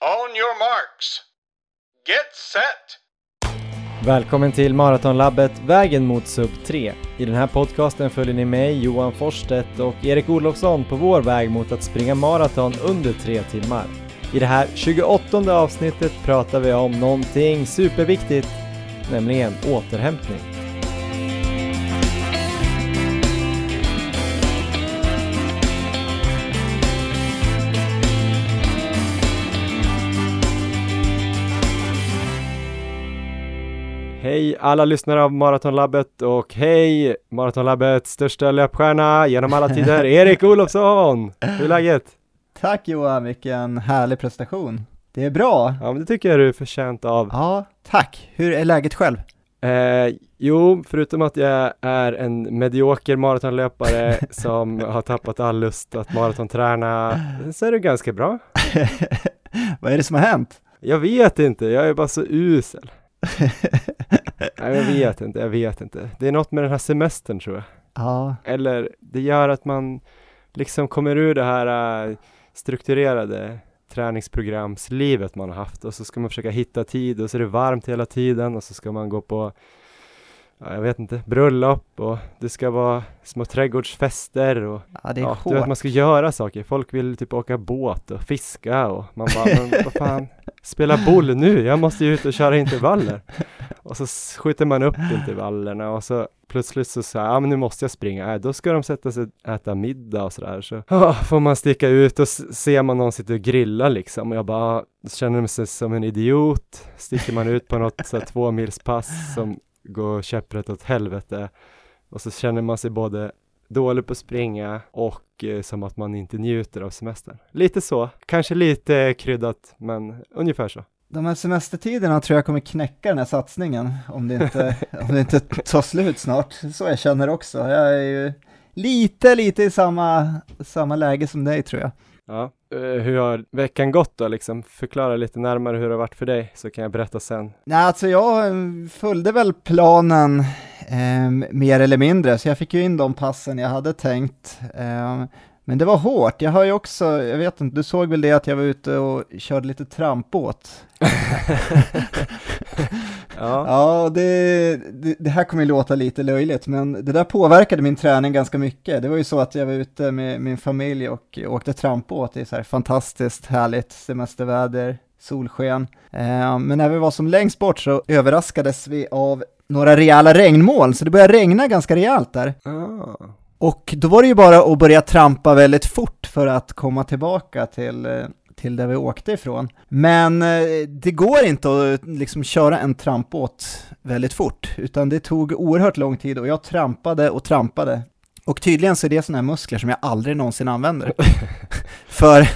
On your marks. Get set! Välkommen till Maratonlabbet Vägen mot Sub 3. I den här podcasten följer ni mig, Johan Forsstedt och Erik Olofsson på vår väg mot att springa maraton under tre timmar. I det här 28 avsnittet pratar vi om någonting superviktigt, nämligen återhämtning. Hej alla lyssnare av Maratonlabbet och hej Maratonlabbets största löpstjärna genom alla tider, Erik Olofsson! Hur är läget? Tack Johan, vilken härlig prestation. Det är bra. Ja men det tycker jag du är förtjänt av. Ja, tack. Hur är läget själv? Eh, jo, förutom att jag är en medioker maratonlöpare som har tappat all lust att maratonträna, så är det ganska bra. Vad är det som har hänt? Jag vet inte, jag är bara så usel. Nej, jag vet inte, jag vet inte. Det är något med den här semestern tror jag. Ja, Eller det gör att man liksom kommer ur det här äh, strukturerade träningsprogramslivet man har haft och så ska man försöka hitta tid och så är det varmt hela tiden och så ska man gå på ja, jag vet inte, bröllop och det ska vara små trädgårdsfester och ja det är ja, hårt. du vet man ska göra saker. Folk vill typ åka båt och fiska och man bara, men vad fan, spela boll nu, jag måste ju ut och köra intervaller. Och så skjuter man upp intervallerna och så plötsligt så säger ja men nu måste jag springa, äh, då ska de sätta sig och äta middag och sådär. Så ah, får man sticka ut och ser man någon sitta och grilla liksom och jag bara, ah, känner man sig som en idiot. Sticker man ut på något så här, två mils pass som går käpprätt åt helvete och så känner man sig både dålig på att springa och eh, som att man inte njuter av semestern. Lite så, kanske lite kryddat, men ungefär så. De här semestertiderna tror jag kommer knäcka den här satsningen om det inte, om det inte tar slut snart. Så jag känner också. Jag är ju lite, lite i samma, samma läge som dig tror jag. Ja. Eh, hur har veckan gått då liksom? Förklara lite närmare hur det har varit för dig så kan jag berätta sen. Nej, alltså jag ehm, följde väl planen eh, mer eller mindre, så jag fick ju in de passen jag hade tänkt. Eh, men det var hårt. Jag har ju också, jag vet inte, du såg väl det att jag var ute och körde lite trampbåt? Ja, Ja, det, det, det här kommer ju låta lite löjligt, men det där påverkade min träning ganska mycket. Det var ju så att jag var ute med min familj och åkte trampbåt i så här fantastiskt härligt semesterväder, solsken. Eh, men när vi var som längst bort så överraskades vi av några rejäla regnmoln, så det började regna ganska rejält där. ah. Och då var det ju bara att börja trampa väldigt fort för att komma tillbaka till, eh, till där vi åkte ifrån. Men eh, det går inte att liksom köra en trampbåt väldigt fort, utan det tog oerhört lång tid och jag trampade och trampade. Och tydligen så är det sådana här muskler som jag aldrig någonsin använder. för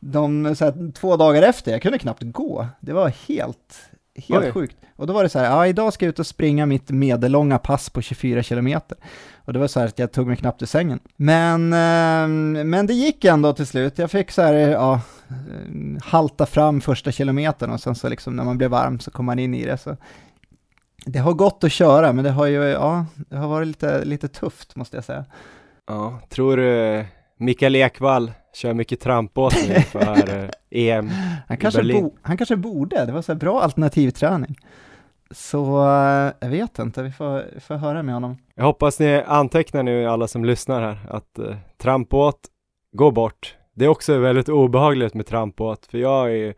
de, så här, två dagar efter, jag kunde knappt gå. Det var helt, helt Oj. sjukt. Och då var det så här, ja idag ska jag ut och springa mitt medellånga pass på 24 kilometer. Och det var så här att jag tog mig knappt ur sängen. Men, eh, men det gick ändå till slut. Jag fick så här, ja, eh, halta fram första kilometern och sen så liksom när man blev varm så kom man in i det. Så det har gått att köra, men det har ju, ja, det har varit lite, lite tufft måste jag säga. ja. Tror du Mikael Ekvall kör mycket trampbåt nu för eh, EM Han i kanske, Berlin? bo, han kanske borde, det var så bra alternativträning. Så eh, jag vet inte, vi får, får höra med honom. Jag hoppas ni antecknar nu alla som lyssnar här att eh, trampbåt, gå bort. Det är också väldigt obehagligt med trampbåt för jag är ju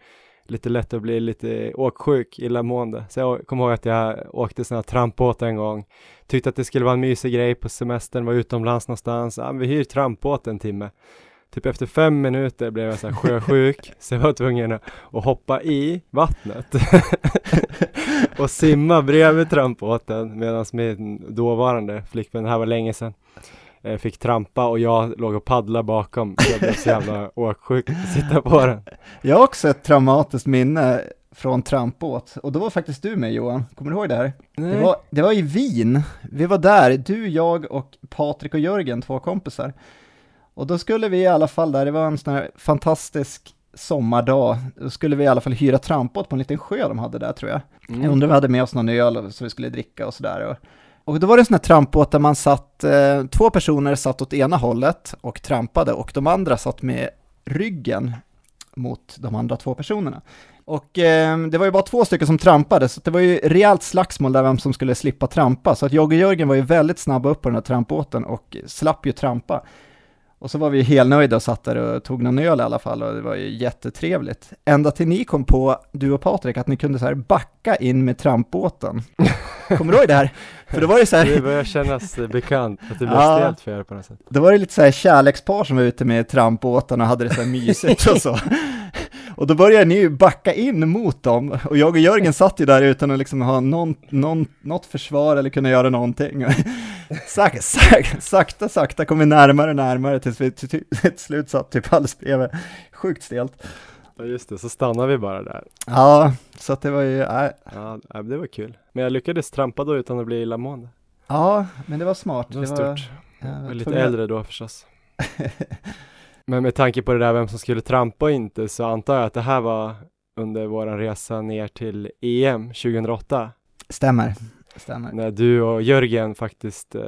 lite lätt att bli lite åksjuk, illamående. Så jag kommer ihåg att jag åkte här trampbåt en gång. Tyckte att det skulle vara en mysig grej på semestern, var utomlands någonstans. Ja, vi hyr trampbåt en timme. Typ efter fem minuter blev jag så här sjösjuk, så jag var tvungen att, hoppa i vattnet och simma bredvid trampbåten medan min dåvarande flickvän, det här var länge sedan, eh, fick trampa och jag låg och paddlade bakom. Jag blev så jävla åksjuk att sitta på den. Jag har också ett traumatiskt minne från trampbåt, och då var faktiskt du med Johan, kommer du ihåg det här? Det var, det var i Wien, vi var där, du, jag och Patrik och Jörgen, två kompisar. Och då skulle vi i alla fall där, det var en sån här fantastisk sommardag, då skulle vi i alla fall hyra trampbåt på en liten sjö de hade där tror jag. Jag Mm. undrar om vi hade med oss någon öl som vi skulle dricka och sådär. Och, och då var det en sån här trampbåt där man satt, eh, två personer satt åt ena hållet och trampade och de andra satt med ryggen mot de andra två personerna. Och eh, det var ju bara två stycken som trampade, så det var ju rejält slagsmål där vem som skulle slippa trampa. Så att jag och Jörgen var ju väldigt snabba upp på den här trampbåten och slapp ju trampa. Och så var vi helnöjda och satt där och tog någon öl i alla fall och det var ju jättetrevligt. Ända till ni kom på, du och Patrik, att ni kunde så här backa in med trampbåten. Kommer du ihåg det här? För då var det så här... Det börjar kännas bekant, att det blir Ja. stelt för er på något sätt. Då var det lite så här kärlekspar som var ute med trampbåten och hade det så här mysigt och så. Och då började ni ju backa in mot dem och jag och Jörgen satt ju där utan att liksom ha någon, någon, något försvar eller kunna göra någonting. Sak, sak, sakta, sakta kom vi närmare och närmare tills vi till, till, till slut satt typ alldeles bredvid. Sjukt stelt. Ja just det, så stannar vi bara där. Ja, så att det var ju, äh, Ja, ja, det var kul. Men jag lyckades trampa då utan att bli illamående. ja, men det var smart. Det var stort. jag Jag var var lite äldre då förstås. Men med tanke på det där vem som skulle trampa och inte så antar jag att det här var under våran resa ner till EM 2008 Stämmer, stämmer. när du och Jörgen faktiskt eh,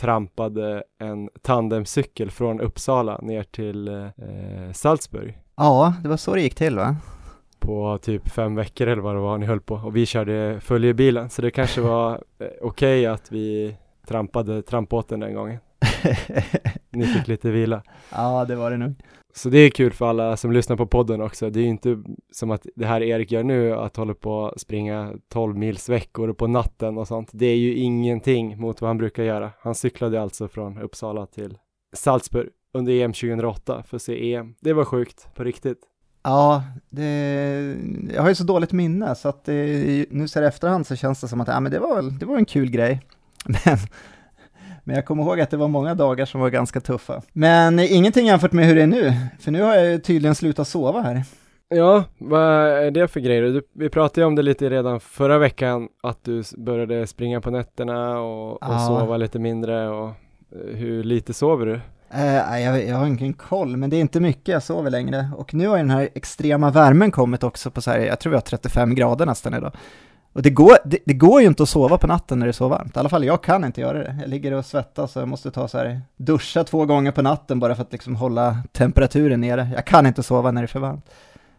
trampade en tandemcykel från Uppsala ner till eh, Salzburg Ja, det var så det gick till va? på typ fem veckor eller vad det var ni höll på och vi körde följebilen så det kanske var eh, okej att vi trampade trampbåten den gången. Ni fick lite vila. ja, det var det nog. Så det är kul för alla som lyssnar på podden också. Det är ju inte som att det här Erik gör nu, att hålla på att springa 12 mils veckor på natten och sånt. Det är ju ingenting mot vad han brukar göra. Han cyklade alltså från Uppsala till Salzburg under EM 2008 för att se EM. Det var sjukt, på riktigt. Ja, det, jag har ju så dåligt minne så att det, nu så här efterhand så känns det som att ja, men det, var, väl- det var en kul grej. Men, men jag kommer ihåg att det var många dagar som var ganska tuffa. Men ingenting jämfört med hur det är nu, för nu har jag tydligen slutat sova här. Ja, vad är det för grejer? Du, vi pratade ju om det lite redan förra veckan, att du började springa på nätterna och, och Ja. sova lite mindre och eh, hur lite sover du? Nej, jag, jag har ingen koll, men det är inte mycket jag sover längre. Och nu har den här extrema värmen kommit också på så här, jag tror vi har 35 grader nästan idag. Och det går, det, det går ju inte att sova på natten när det är så varmt. I alla fall jag kan inte göra det. Jag ligger och svettas och jag måste ta så här, duscha två gånger på natten bara för att liksom hålla temperaturen nere. Jag kan inte sova när det är för varmt.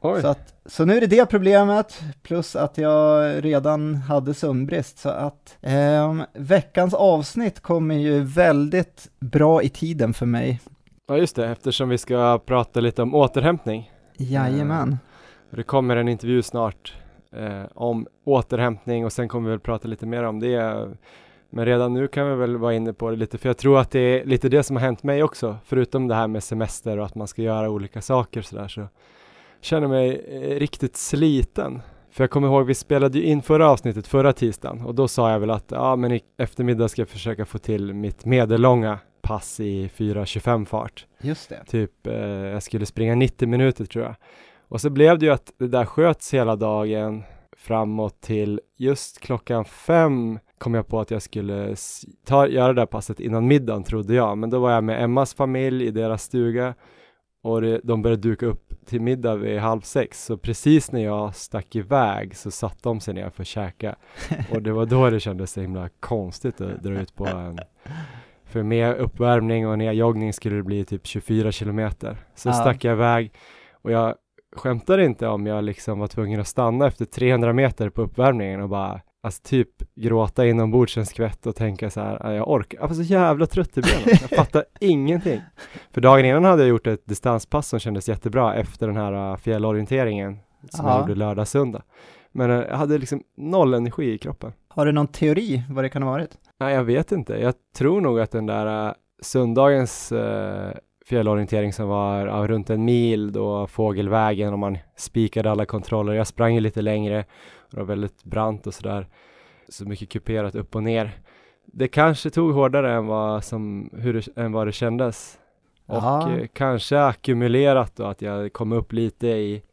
Oj, Så, att, så nu är det det problemet, plus att jag redan hade sömnbrist. Så att ehm, veckans avsnitt kommer ju väldigt bra i tiden för mig. ja just det, eftersom vi ska prata lite om återhämtning. Jajamän. Det kommer en intervju snart eh, om återhämtning och sen kommer vi väl prata lite mer om det. Men redan nu kan vi väl vara inne på det lite, för jag tror att det är lite det som har hänt mig också, förutom det här med semester och att man ska göra olika saker sådär, så känner jag mig eh, riktigt sliten. För jag kommer ihåg, vi spelade ju in förra avsnittet förra tisdagen och då sa jag väl att ja, men i eftermiddag ska jag försöka få till mitt medellånga pass i 4.25 fart. Just det. Typ, eh, jag skulle springa 90 minuter tror jag. Och så blev det ju att det där sköts hela dagen framåt till just klockan fem kom jag på att jag skulle ta, göra det där passet innan middagen trodde jag. Men då var jag med Emmas familj i deras stuga och det, de började duka upp till middag vid halv sex. Så precis när jag stack iväg så satt de sig ner för att käka. Och det var då det kändes så himla konstigt att dra ut på en för med uppvärmning och nedjoggning skulle det bli typ 24 kilometer. Så Ja. stack jag iväg och jag skämtar inte om jag liksom var tvungen att stanna efter 300 meter på uppvärmningen och bara Alltså typ gråta inombords en skvätt och tänka så här, "Ja, jag orkar, jag var så jävla trött i benen, jag fattar ingenting. För dagen innan hade jag gjort ett distanspass som kändes jättebra efter den här äh, fjällorienteringen som Ja. jag gjorde lördag, söndag. Men äh, jag hade liksom noll energi i kroppen. Har du någon teori vad det kan ha varit? Nej, jag vet inte. Jag tror nog att den där uh, söndagens uh, fjällorientering som var ja, runt en mil då fågelvägen och man spikade alla kontroller. Jag sprang ju lite längre och det var väldigt brant och sådär. Så mycket kuperat upp och ner. Det kanske tog hårdare än vad, som, hur det, än vad det kändes. Och eh, kanske ackumulerat då att jag kom upp lite i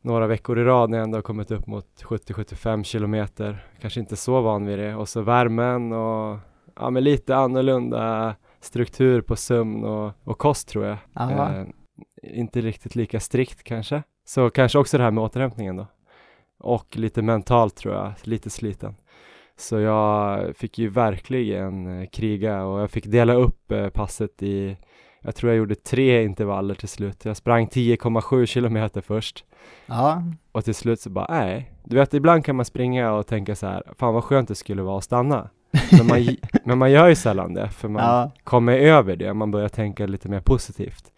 några veckor i rad när jag ändå har kommit upp mot 70-75 kilometer. Kanske inte så van vid det. Och så värmen och ja, men lite annorlunda struktur på sömn och, och kost tror jag. Ja. Eh, inte riktigt lika strikt kanske. Så kanske också det här med återhämtningen då. Och lite mentalt tror jag, lite sliten. Så jag fick ju verkligen eh, kriga och jag fick dela upp eh, passet i Jag tror jag gjorde tre intervaller till slut. Jag sprang 10,7 kilometer först. Ja, Och till slut så bara, nej. Du vet, ibland kan man springa och tänka så här, fan vad skönt det skulle vara att stanna. Men man, men man gör ju sällan det, för man ja, kommer över det, man börjar tänka lite mer positivt.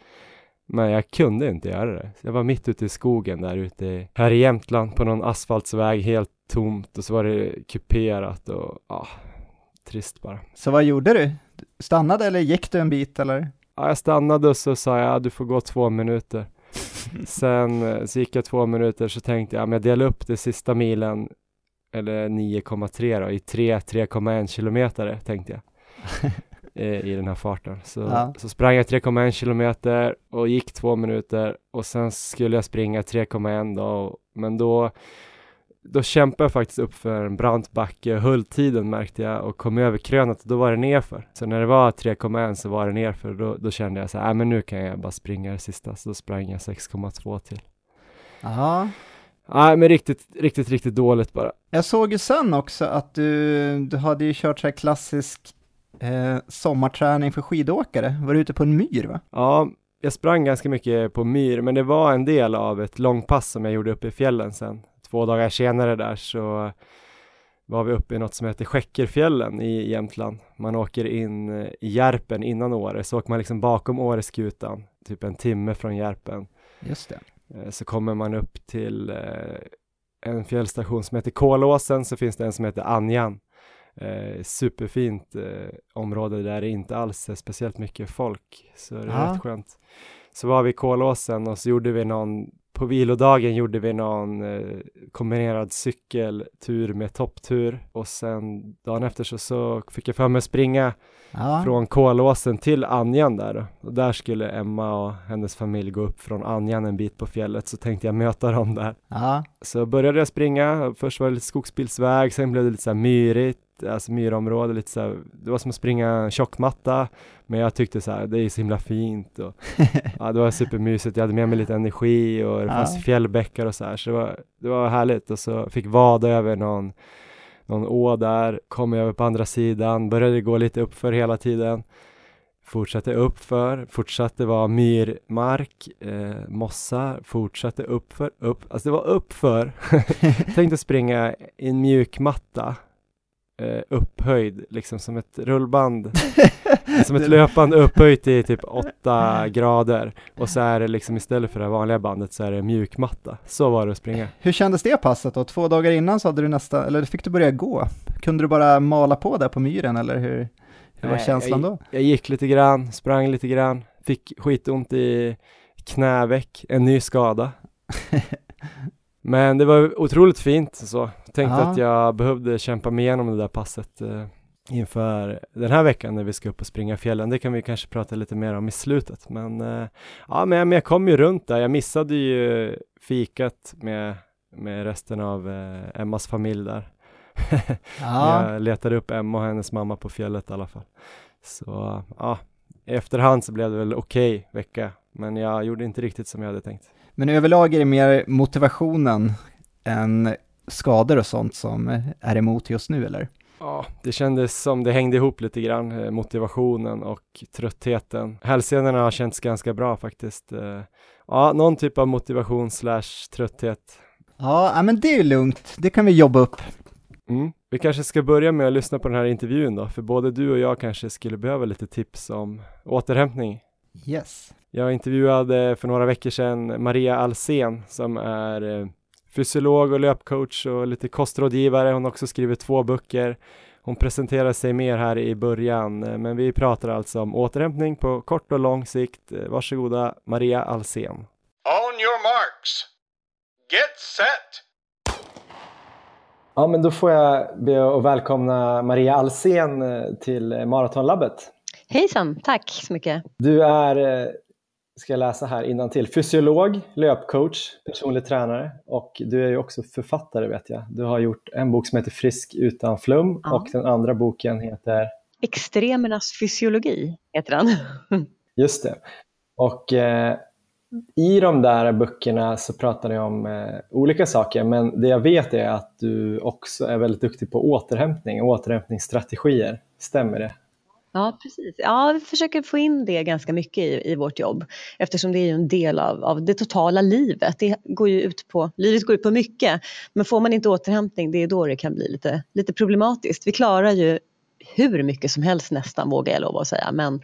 Men jag kunde inte göra det. Jag var mitt ute i skogen där ute här i Jämtland på någon asfaltsväg, helt tomt och så var det kuperat och ja, trist bara. så vad gjorde du? Stannade eller gick du en bit eller? Ja, jag stannade och så sa jag, du får gå två minuter. Sen eh, så gick jag två minuter så tänkte jag, men jag delar upp det sista milen, eller 9,3 då, i 3, 3,1 kilometer tänkte jag. eh, I den här farten. Så, Ja. så sprang jag 3,1 kilometer och gick två minuter och sen skulle jag springa 3,1 då, men då då kämpade jag faktiskt upp för en brant backe, höll tiden märkte jag och kom över krönet och då var det nerför. Så när det var 3,1 så var det nerför och då, då kände jag så här, "Nej, men nu kan jag bara springa det sista, så då sprang jag 6,2 till. Ja, Nej men riktigt, riktigt, riktigt dåligt bara. jag såg ju sen också att du, du hade ju kört så här klassisk eh, sommarträning för skidåkare. Var du ute på en myr va? Ja, jag sprang ganska mycket på myr, men det var en del av ett långpass som jag gjorde uppe i fjällen sen. Två dagar senare där så var vi uppe i något som heter Skäckerfjällen i Jämtland. Man åker in eh, i Järpen innan Åre, så åker man liksom bakom Åreskutan, typ en timme från Järpen. Just det. Eh, Så kommer man upp till eh, en fjällstation som heter Kolåsen, så finns det en som heter Anjan. Eh, superfint eh, område där det inte alls är speciellt mycket folk, så det är Ja. rätt skönt. Så var vi i Kolåsen och så gjorde vi någon, på vilodagen gjorde vi någon eh, kombinerad cykeltur med topptur. Och sen dagen efter så, så fick jag för mig springa Ja, från Kolåsen till Anjan där. Och där skulle Emma och hennes familj gå upp från Anjan en bit på fjället, så tänkte jag möta dem där. ja, Så började jag springa, först var det lite skogsbilsväg, sen blev det lite så här myrigt, alltså myrområde, lite så här, det var som att springa en tjockmatta, men jag tyckte så här, det är så himla fint och ja, det var supermysigt, jag hade med mig lite energi och det Ja. fanns fjällbäckar och så här, så det var, det var härligt och så fick vada över någon någon å där, kom över på andra sidan, började gå lite uppför hela tiden. Fortsatte uppför, fortsatte vara myrmark, eh, mossar, fortsatte uppför, upp, alltså det var uppför. Tänkte springa i en mjuk matta, eh, upphöjd, liksom som ett rullband, som ett löpande upphöjt i typ åtta grader. Och så är det liksom istället för det vanliga bandet så är det mjukmatta. Så var det att springa. Hur kändes det passet då? Två dagar innan så hade du nästa, eller fick du börja gå? Kunde du bara mala på där på myren eller hur, hur var Nej, känslan då? Jag gick lite grann, sprang lite grann, fick skitont i knäveck, en ny skada. Men det var otroligt fint så. Tänkte Ja. att jag behövde kämpa mig igenom det där passet eh, inför den här veckan när vi ska upp och springa fjällen. Det kan vi kanske prata lite mer om i slutet. Men eh, ja, men, men jag kom ju runt där. Jag missade ju fikat med, med resten av eh, Emmas familj där. Ja, Jag letade upp Emma och hennes mamma på fjället i alla fall. Så ja, i efterhand så blev det väl okej vecka, men jag gjorde inte riktigt som jag hade tänkt. men överlag är det mer motivationen än skador och sånt som är emot just nu eller? Ja, det kändes som det hängde ihop lite grann, eh, motivationen och tröttheten. Hälsenorna har känts ganska bra faktiskt. Eh, Ja, någon typ av motivation slash trötthet. Ja, men det är ju lugnt, det kan vi jobba upp. Mm. Vi kanske ska börja med att lyssna på den här intervjun då, för både du och jag kanske skulle behöva lite tips om återhämtning. Yes. Jag intervjuade för några veckor sedan Maria Alsen som är eh, fysiolog och löpcoach och lite kostrådgivare. Hon har också skrivit två böcker. Hon presenterar sig mer här i början, eh, men vi pratar alltså om återhämtning på kort och lång sikt. Eh, Varsågoda Maria Alsen. On your marks. Get set. Ja, men då får jag be att välkomna Maria Alsen eh, till Maratonlabbet. Hejsan, tack så mycket. Du är, ska jag läsa här till fysiolog, löpcoach, personlig tränare och du är ju också författare vet jag. Du har gjort en bok som heter Frisk utan flum Ja. och den andra boken heter, Extremernas fysiologi heter den. just det. Och eh, i de där böckerna så pratar ni om eh, olika saker men det jag vet är att du också är väldigt duktig på återhämtning och återhämtningsstrategier. Stämmer det? Ja, precis. Ja, vi försöker få in det ganska mycket i, i vårt jobb eftersom det är en del av, av det totala livet. Det går ju ut på, livet går ut på mycket, men får man inte återhämtning, det är då det kan bli lite, lite problematiskt. Vi klarar ju hur mycket som helst nästan vågar jag lova att säga. Men,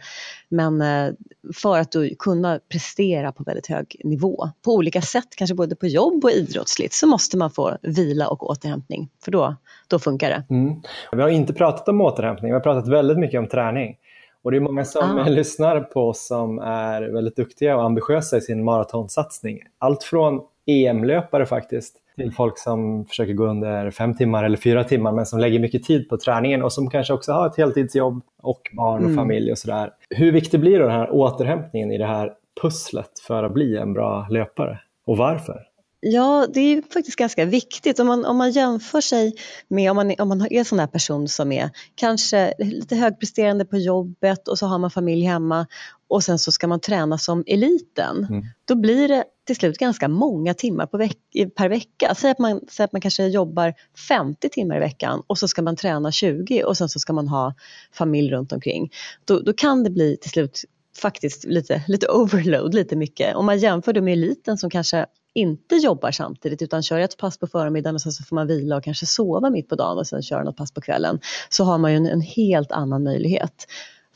men eh, för att kunna prestera på väldigt hög nivå på olika sätt, kanske både på jobb och idrottsligt, så måste man få vila och återhämtning. För då, då funkar det. Mm. Vi har inte pratat om återhämtning, vi har pratat väldigt mycket om träning. Och det är många som ah. lyssnar på oss som är väldigt duktiga och ambitiösa i sin maratonsatsning. Allt från EM-löpare faktiskt till folk som försöker gå under fem timmar eller fyra timmar men som lägger mycket tid på träningen och som kanske också har ett heltidsjobb och barn och mm. familj och sådär. Hur viktig blir då den här återhämtningen i det här pusslet för att bli en bra löpare och varför? Ja, det är faktiskt ganska viktigt. Om man, om man jämför sig med om man, om man är en sån här person som är kanske lite högpresterande på jobbet och så har man familj hemma och sen så ska man träna som eliten. Mm. Då blir det till slut ganska många timmar veck per vecka. Säg att, man, säg att man kanske jobbar 50 timmar i veckan och så ska man träna 20 och sen så ska man ha familj runt omkring. Då, då kan det bli till slut faktiskt lite, lite overload, lite mycket. Om man jämför det med eliten som kanske inte jobbar samtidigt utan kör ett pass på förmiddagen och sen så får man vila och kanske sova mitt på dagen och sen köra något pass på kvällen. Så har man ju en, en helt annan möjlighet.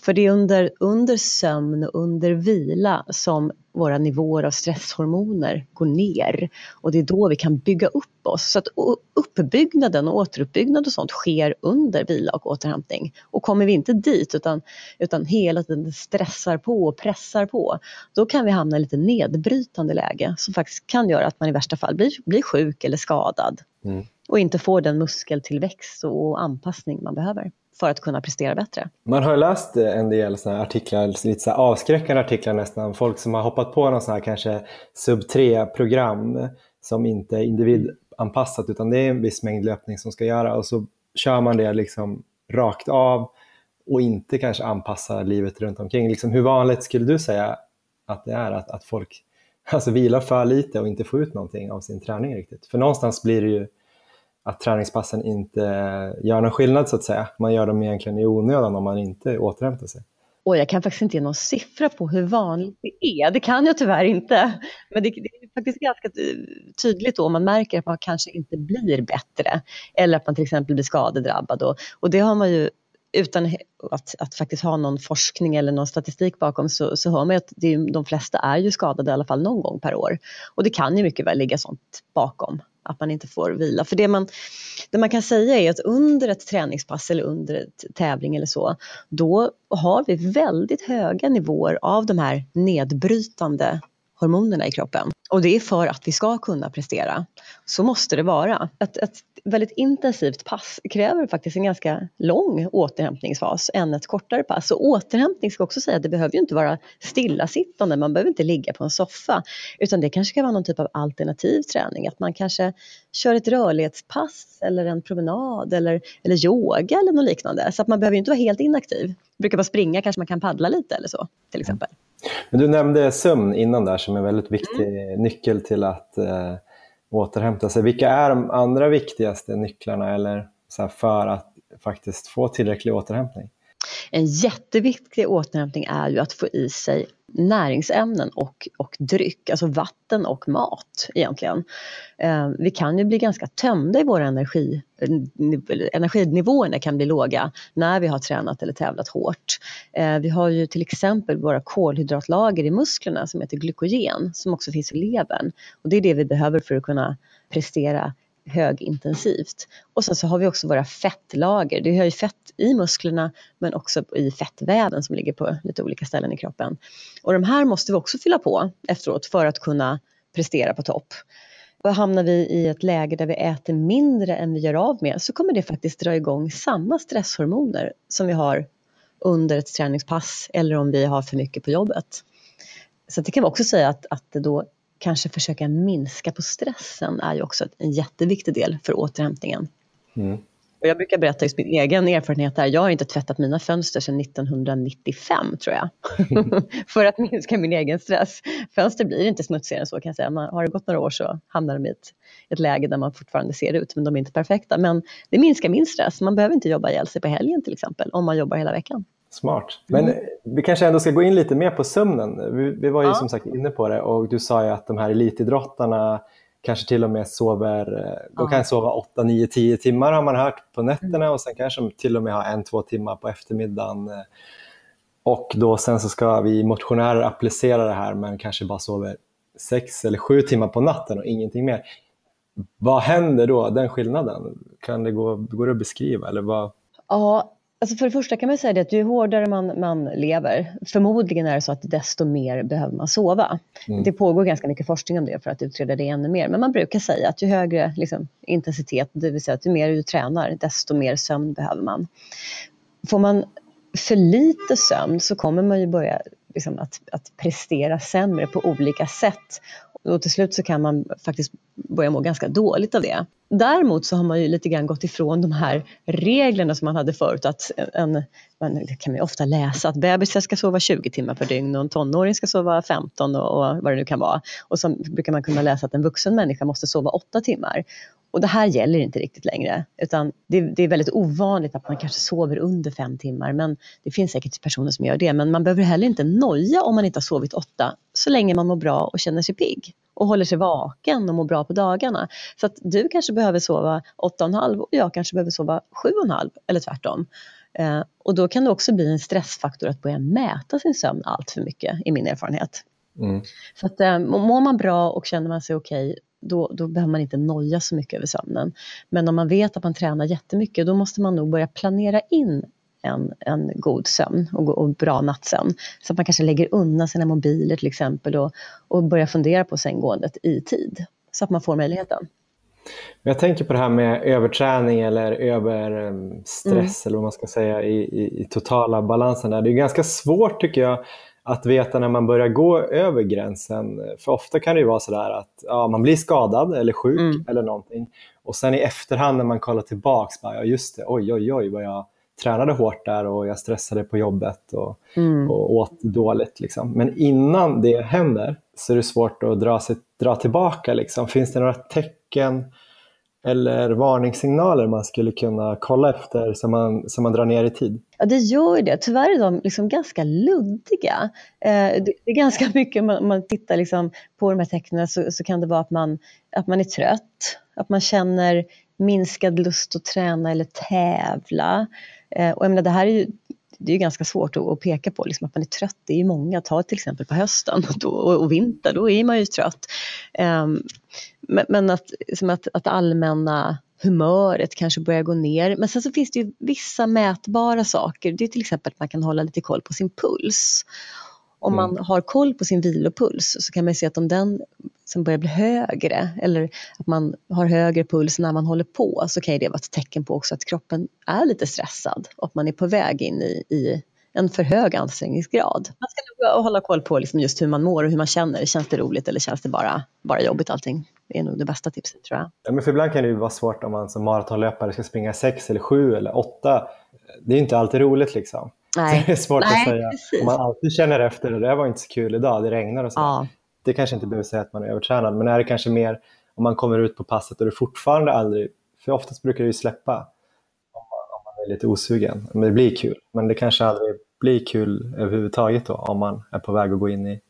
För det är under, under sömn och under vila som våra nivåer av stresshormoner går ner och det är då vi kan bygga upp oss. Så att uppbyggnaden och återuppbyggnad och sånt sker under vila och återhämtning. Och kommer vi inte dit utan, utan hela tiden stressar på och pressar på, då kan vi hamna i lite nedbrytande läge som faktiskt kan göra att man i värsta fall blir, blir sjuk eller skadad. Mm. och inte får den muskeltillväxt och anpassning man behöver för att kunna prestera bättre. Man har läst eh, en del såna artiklar, lite så avskräckande artiklar nästan, folk som har hoppat på någon sån här kanske sub 3-program som inte är individanpassat utan det är en viss mängd löpning som ska göra och så kör man det liksom rakt av och inte kanske anpassar livet runt omkring. Liksom, hur vanligt skulle du säga att det är att, att folk alltså, vilar för lite och inte får ut någonting av sin träning riktigt? För någonstans blir det ju att träningspassen inte gör någon skillnad så att säga. Man gör dem egentligen i onödan om man inte återhämtar sig. Och jag kan faktiskt inte ge någon siffra på hur vanligt det är. Det kan jag tyvärr inte. Men det, det är faktiskt ganska tydligt då om man märker att man kanske inte blir bättre. Eller att man till exempel blir skadedrabbad. Och, och det har man ju utan att, att, faktiskt ha någon forskning eller någon statistik bakom så, så hör man att det, de flesta är ju skadade i alla fall någon gång per år. Och det kan ju mycket väl ligga sånt bakom att man inte får vila. För det man, det man kan säga är att under ett träningspass eller under ett tävling eller så, då har vi väldigt höga nivåer av de här nedbrytande hormonerna i kroppen. Och det är för att vi ska kunna prestera. Så måste det vara. Ett, ett väldigt intensivt pass kräver faktiskt en ganska lång återhämtningsfas än ett kortare pass. Och återhämtning ska också säga att det behöver ju inte vara stillasittande, man behöver inte ligga på en soffa. Utan det kanske kan vara någon typ av alternativ träning, att man kanske kör ett rörlighetspass eller en promenad eller, eller yoga eller något liknande. Så att man behöver ju inte vara helt inaktiv. Brukar man springa kanske man kan paddla lite eller så till exempel. Men du nämnde sömn innan där som en väldigt viktig mm. nyckel till att eh, återhämta sig. Vilka är de andra viktigaste nycklarna eller så för att faktiskt få tillräcklig återhämtning? En jätteviktig återhämtning är ju att få i sig näringsämnen och, och dryck, alltså vatten och mat egentligen. Eh, vi kan ju bli ganska tömda i våra energi, eh, energinivåerna kan bli låga när vi har tränat eller tävlat hårt. Eh, vi har ju till exempel våra kolhydratlager i musklerna som heter glykogen som också finns i levern. Och det är det vi behöver för att kunna prestera högintensivt. Och sen så har vi också våra fettlager. Det har ju fett i musklerna men också i fettväven som ligger på lite olika ställen i kroppen. Och de här måste vi också fylla på efteråt för att kunna prestera på topp. Och hamnar vi i ett läge där vi äter mindre än vi gör av med så kommer det faktiskt dra igång samma stresshormoner som vi har under ett träningspass eller om vi har för mycket på jobbet. Så det kan vi också säga att, att det då kanske försöka minska på stressen är ju också en jätteviktig del för återhämtningen. Mm. Och jag brukar berätta just min egen erfarenhet här. Jag har inte tvättat mina fönster sedan 1995 tror jag. för att minska min egen stress. Fönster blir inte smutsigare än så kan jag säga. Man, har det gått några år så hamnar de i ett, ett läge där man fortfarande ser ut men de är inte perfekta. Men det minskar min stress. Man behöver inte jobba ihjäl sig på helgen till exempel om man jobbar hela veckan. Smart. Men mm. vi kanske ändå ska gå in lite mer på sömnen. Vi, vi var ju ja. som sagt inne på det och du sa ju att de här elitidrottarna kanske till och med sover, eh, de ja. kan sova 8, 9, 10 timmar har man hört på nätterna mm. och sen kanske de till och med har en, två timmar på eftermiddagen. Och då sen så ska vi motionärer applicera det här men kanske bara sover 6 eller 7 timmar på natten och ingenting mer. Vad händer då, den skillnaden? Kan det gå, går det att beskriva? Eller vad? Ja, Alltså för det första kan man säga att ju hårdare man, man lever, förmodligen är det så att desto mer behöver man sova. Mm. Det pågår ganska mycket forskning om det för att utreda det ännu mer. Men man brukar säga att ju högre liksom, intensitet, det vill säga att ju mer du tränar, desto mer sömn behöver man. Får man för lite sömn så kommer man ju börja liksom, att, att prestera sämre på olika sätt. Och till slut så kan man faktiskt börja må ganska dåligt av det. Däremot så har man ju lite grann gått ifrån de här reglerna som man hade förut. Att en, man kan man ofta läsa att bebisar ska sova 20 timmar per dygn och en tonåring ska sova 15 och, och vad det nu kan vara. Och så brukar man kunna läsa att en vuxen människa måste sova 8 timmar. Och det här gäller inte riktigt längre, utan det, det, är väldigt ovanligt att man kanske sover under fem timmar, men det finns säkert personer som gör det. Men man behöver heller inte noja om man inte har sovit åtta, så länge man mår bra och känner sig pigg och håller sig vaken och mår bra på dagarna. Så att du kanske behöver sova åtta och en halv och jag kanske behöver sova sju och en halv eller tvärtom. Eh, och då kan det också bli en stressfaktor att börja mäta sin sömn allt för mycket i min erfarenhet. Mm. Så att eh, mår man bra och känner man sig okej okay, då, då behöver man inte noja så mycket över sömnen. Men om man vet att man tränar jättemycket, då måste man nog börja planera in en, en god sömn och, och bra nattsömn. Så att man kanske lägger undan sina mobiler till exempel och, och börjar fundera på sänggåendet i tid. Så att man får möjligheten. Jag tänker på det här med överträning eller överstress mm. eller vad man ska säga i, i, i, totala balansen. Där. Det är ganska svårt tycker jag att veta när man börjar gå över gränsen. För ofta kan det vara sådär att ja, man blir skadad eller sjuk mm. eller någonting. Och sen i efterhand när man kollar tillbaks, bara, ja just det, oj oj oj vad jag tränade hårt där och jag stressade på jobbet och, mm. och åt dåligt. Liksom. Men innan det händer så är det svårt att dra, sig, dra tillbaka. Liksom. Finns det några tecken eller varningssignaler man skulle kunna kolla efter så man, så man drar ner i tid? Ja, det gör det. Tyvärr är de liksom ganska luddiga. Eh, det är ganska mycket, om man tittar liksom på de här tecknen så, så, kan det vara att man, att man är trött, att man känner minskad lust att träna eller tävla. Eh, och jag menar, det här är ju det är ganska svårt att, peka på, liksom att man är trött. Det är ju många, ta till exempel på hösten och, då, och vinter, då är man ju trött. Um, men, men att, liksom att, att allmänna humöret kanske börjar gå ner. Men sen så finns det ju vissa mätbara saker. Det är till exempel att man kan hålla lite koll på sin puls. Om man mm. har koll på sin vilopuls så kan man se att om den som börjar bli högre eller att man har högre puls när man håller på så kan det vara ett tecken på också att kroppen är lite stressad och att man är på väg in i, i en för hög ansträngningsgrad. Man ska nog hålla koll på liksom just hur man mår och hur man känner. Känns det roligt eller känns det bara, bara jobbigt allting? Det är nog det bästa tipset tror jag. Ja, men för ibland kan det ju vara svårt om man som maratonlöpare ska springa sex eller sju eller åtta. Det är inte alltid roligt liksom. Nej. det är svårt Nej, att säga. Precis. Om man alltid känner efter, det där var inte så kul idag, det regnar och så. Ja. Det kanske inte behöver säga att man är övertränad, men är det kanske mer om man kommer ut på passet och det fortfarande aldrig, för oftast brukar det ju släppa om man, om man är lite osugen. Men det blir kul, men det kanske aldrig blir kul överhuvudtaget då om man är på väg att gå in i,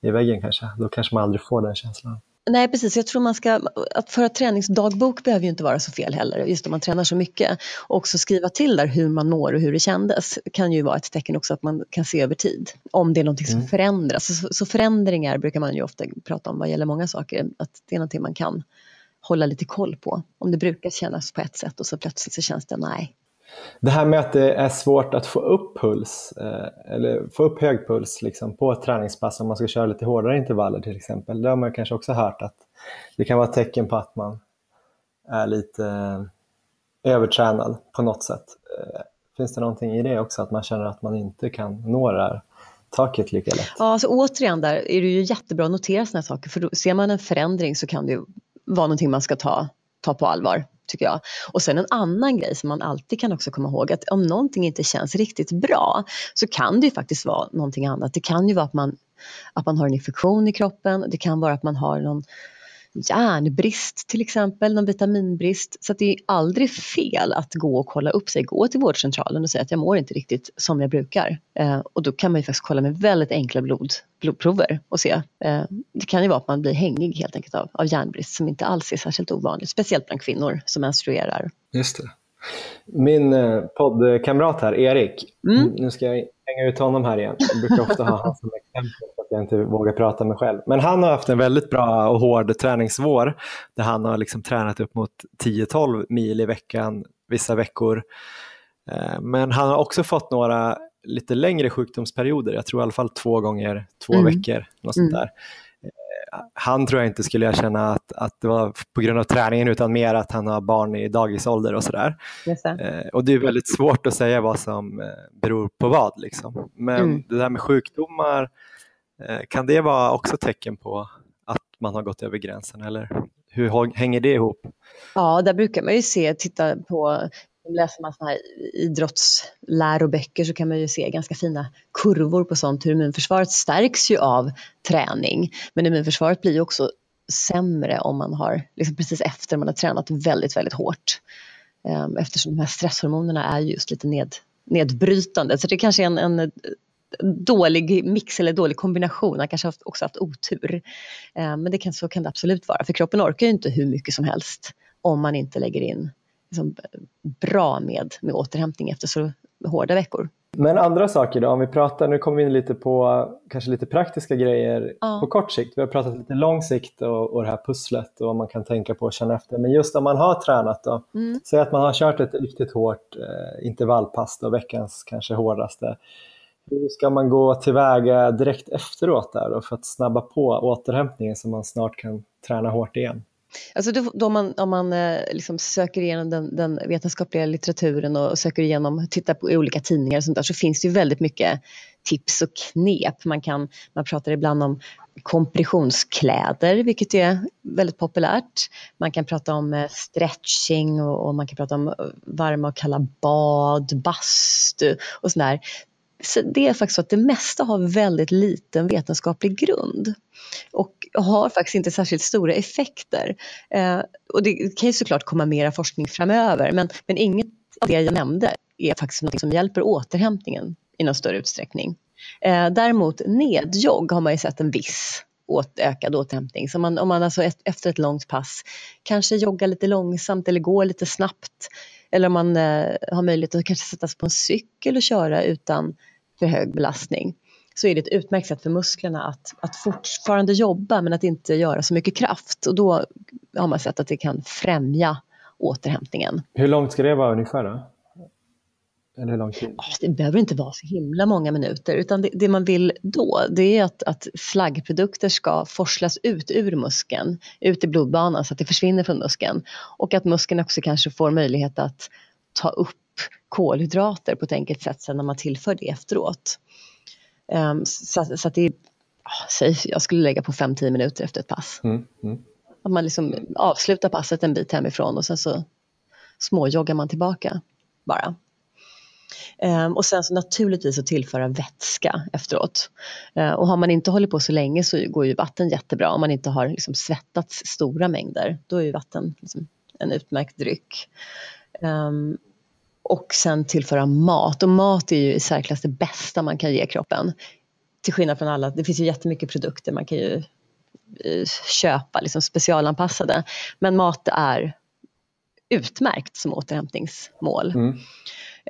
i väggen kanske. Då kanske man aldrig får den känslan. Nej precis, jag tror man ska, att föra träningsdagbok behöver ju inte vara så fel heller, just om man tränar så mycket. Och också skriva till där hur man mår och hur det kändes kan ju vara ett tecken också att man kan se över tid. Om det är någonting som mm. förändras. Så, så, förändringar brukar man ju ofta prata om vad gäller många saker, att det är någonting man kan hålla lite koll på. Om det brukar kännas på ett sätt och så plötsligt så känns det nej, det här med att det är svårt att få upp puls, eh, eller få upp hög puls liksom, på ett träningspass om man ska köra lite hårdare intervaller till exempel. Det har man kanske också hört att det kan vara ett tecken på att man är lite eh, övertränad på något sätt. Eh, finns det någonting i det också, att man känner att man inte kan nå det här taket lika lätt? Ja, alltså återigen där är det ju jättebra att notera sådana saker, för då ser man en förändring så kan det ju vara någonting man ska ta, ta på allvar tycker jag. Och sen en annan grej som man alltid kan också komma ihåg att om någonting inte känns riktigt bra så kan det ju faktiskt vara någonting annat. Det kan ju vara att man, att man har en infektion i kroppen, det kan vara att man har någon järnbrist till exempel, någon vitaminbrist. Så det är aldrig fel att gå och kolla upp sig, gå till vårdcentralen och säga att jag mår inte riktigt som jag brukar. Eh, och då kan man ju faktiskt kolla med väldigt enkla blod, blodprover och se. Eh, det kan ju vara att man blir hängig helt enkelt av, av järnbrist som inte alls är särskilt ovanligt, speciellt bland kvinnor som menstruerar. Just det. Min eh, poddkamrat här, Erik, mm. nu ska jag hänga ut honom här igen. Jag brukar ofta ha honom som exempel för att jag inte vågar prata med själv. Men han har haft en väldigt bra och hård träningsvår där han har liksom tränat upp mot 10-12 mil i veckan vissa veckor. Eh, men han har också fått några lite längre sjukdomsperioder, jag tror i alla fall två gånger två mm. veckor. Något mm. där han tror jag inte skulle erkänna att, att det var på grund av träningen utan mer att han har barn i dagisålder och sådär. Eh, och det är väldigt svårt att säga vad som eh, beror på vad. Liksom. Men mm. det där med sjukdomar, eh, kan det vara också tecken på att man har gått över gränsen eller hur hänger det ihop? Ja, där brukar man ju se, titta på läser man såna här idrottsläroböcker så kan man ju se ganska fina kurvor på sånt hur immunförsvaret stärks ju av träning. Men immunförsvaret blir ju också sämre om man har, liksom precis efter man har tränat väldigt, väldigt hårt. Ehm, eftersom de här stresshormonerna är just lite ned, nedbrytande. Så det kanske är en, en dålig mix eller dålig kombination. Han kanske också haft otur. Ehm, men det kan, så kan det absolut vara, för kroppen orkar ju inte hur mycket som helst om man inte lägger in liksom bra med, med återhämtning efter så hårda veckor. Men andra saker då, om vi pratar, nu kommer vi in lite på kanske lite praktiska grejer ja. på kort sikt. Vi har pratat lite lång sikt och, och det här pusslet och vad man kan tänka på och känna efter. Men just om man har tränat då, mm. säg att man har kört ett riktigt hårt eh, intervallpass då, veckans kanske hårdaste. Hur ska man gå tillväga direkt efteråt där då, för att snabba på återhämtningen så man snart kan träna hårt igen? Alltså då, då man, om man eh, liksom söker igenom den, den, vetenskapliga litteraturen och söker igenom, tittar på olika tidningar och sånt där, så finns det ju väldigt mycket tips och knep. Man, kan, man pratar ibland om kompressionskläder, vilket är väldigt populärt. Man kan prata om eh, stretching och, och man kan prata om eh, varma och kalla bad, bastu och sådär. Så det är faktiskt så att det mesta har väldigt liten vetenskaplig grund och har faktiskt inte särskilt stora effekter. Eh, och det kan ju såklart komma mera forskning framöver men, men inget av det jag nämnde är faktiskt något som hjälper återhämtningen i någon större utsträckning. Eh, däremot nedjogg har man ju sett en viss åt, ökad återhämtning. Så man, om man alltså ett, efter ett långt pass kanske joggar lite långsamt eller går lite snabbt eller om man eh, har möjlighet att kanske sätta sig på en cykel och köra utan för hög belastning så är det ett utmärkt sätt för musklerna att, att fortfarande jobba men att inte göra så mycket kraft. Och då har man sett att det kan främja återhämtningen. Hur långt ska det vara ungefär då? Eller hur lång tid? Det behöver inte vara så himla många minuter utan det, det man vill då det är att, att slaggprodukter ska forslas ut ur muskeln, ut i blodbanan så att det försvinner från muskeln. Och att muskeln också kanske får möjlighet att ta upp kolhydrater på ett enkelt sätt sen när man tillför det efteråt. Um, så, så, att det är, oh, jag skulle lägga på 5-10 minuter efter ett pass. Mm, mm. Att man liksom avslutar passet en bit hemifrån och sen så småjoggar man tillbaka bara. Um, och sen så naturligtvis att tillföra vätska efteråt. Uh, och har man inte hållit på så länge så går ju vatten jättebra. Om man inte har liksom svettats stora mängder, då är ju vatten liksom en utmärkt dryck. Um, och sen tillföra mat. Och mat är ju i särklass det bästa man kan ge kroppen. Till skillnad från alla, det finns ju jättemycket produkter man kan ju eh, köpa, liksom specialanpassade. Men mat är utmärkt som återhämtningsmål. Mm.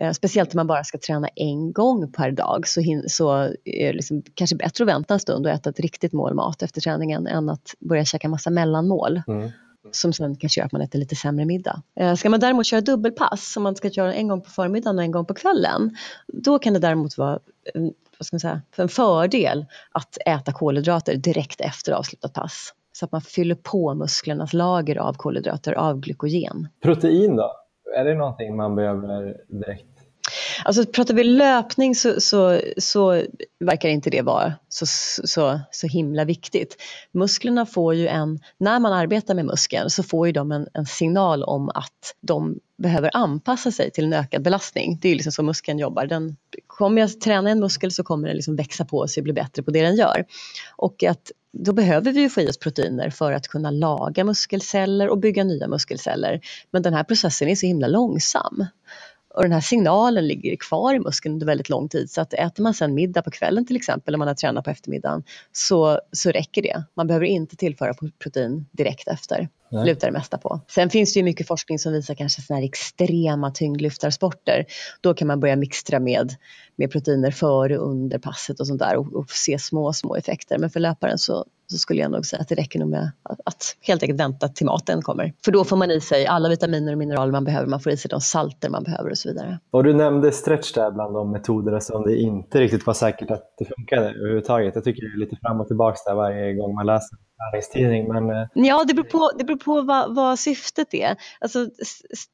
Eh, speciellt om man bara ska träna en gång per dag så, så är det liksom kanske bättre att vänta en stund och äta ett riktigt mål mat efter träningen än att börja käka massa mellanmål. Mm som sen kanske gör att man äter lite sämre middag. Eh, ska man däremot köra dubbelpass, om man ska köra en gång på förmiddagen och en gång på kvällen, då kan det däremot vara vad ska man säga, en fördel att äta kolhydrater direkt efter avslutat pass. Så att man fyller på musklernas lager av kolhydrater, av glykogen. Protein då? Är det någonting man behöver direkt Alltså pratar vi löpning så, så, så verkar inte det vara så, så, så himla viktigt. Musklerna får ju en, när man arbetar med muskeln så får ju de en, en signal om att de behöver anpassa sig till en ökad belastning. Det är liksom så muskeln jobbar. Den, kommer jag träna en muskel så kommer den liksom växa på sig och bli bättre på det den gör. Och att då behöver vi ju få i oss proteiner för att kunna laga muskelceller och bygga nya muskelceller. Men den här processen är så himla långsam. Och den här signalen ligger kvar i muskeln under väldigt lång tid. Så att äter man sen middag på kvällen till exempel, när man har tränat på eftermiddagen, så, så räcker det. Man behöver inte tillföra protein direkt efter. Nej. lutar det mesta på. Sen finns det ju mycket forskning som visar kanske sådana här extrema tyngdlyftarsporter. Då kan man börja mixtra med, med proteiner före och under passet och sånt där och, och se små, små effekter. Men för löparen så, så skulle jag nog säga att det räcker nog med att, att, helt enkelt vänta till maten kommer. För då får man i sig alla vitaminer och mineraler man behöver, man får i sig de salter man behöver och så vidare. Och du nämnde stretch där bland de metoderna som det inte riktigt var säkert att det funkade överhuvudtaget. Jag tycker det är lite fram och tillbaka där varje gång man läser näringstidning. Men... Eh, ja, det beror på, det beror på vad, vad syftet är. Alltså,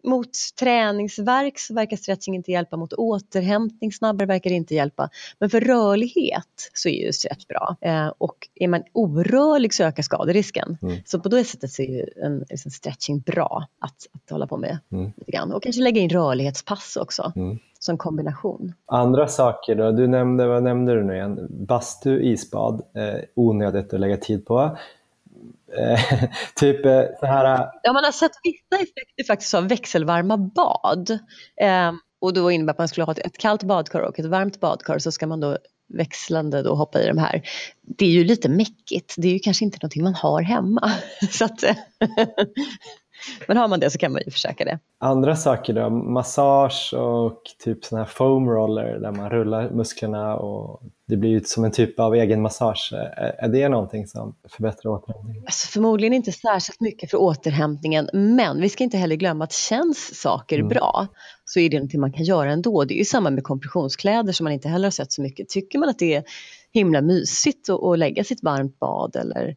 mot träningsverk så verkar stretching inte hjälpa, mot återhämtning snabbare verkar det inte hjälpa. Men för rörlighet så är ju stretch bra. Eh, och är man orörlig så ökar skaderisken. Mm. Så på det sättet så är ju en liksom stretching bra att, att hålla på med. Mm. Lite grann. Och kanske lägga in rörlighetspass också. Mm som kombination. Andra saker då? Du nämnde, vad nämnde du nu igen? Bastu, isbad, eh, onödigt att lägga tid på. Eh, typ eh, så här... Ja, man har sett vissa effekter faktiskt av växelvarma bad. Eh, och då innebär att man skulle ha ett, ett kallt badkar och ett varmt badkar så ska man då växlande då hoppa i de här. Det är ju lite mäckigt. Det är ju kanske inte någonting man har hemma. så att, Men har man det så kan man ju försöka det. Andra saker då? Massage och typ sån här foam roller där man rullar musklerna och det blir ju som en typ av egen massage. Är det någonting som förbättrar återhämtningen? Alltså förmodligen inte särskilt mycket för återhämtningen, men vi ska inte heller glömma att känns saker mm. bra så är det någonting man kan göra ändå. Det är ju samma med kompressionskläder som man inte heller har sett så mycket. Tycker man att det är himla mysigt att, lägga sitt varmt bad eller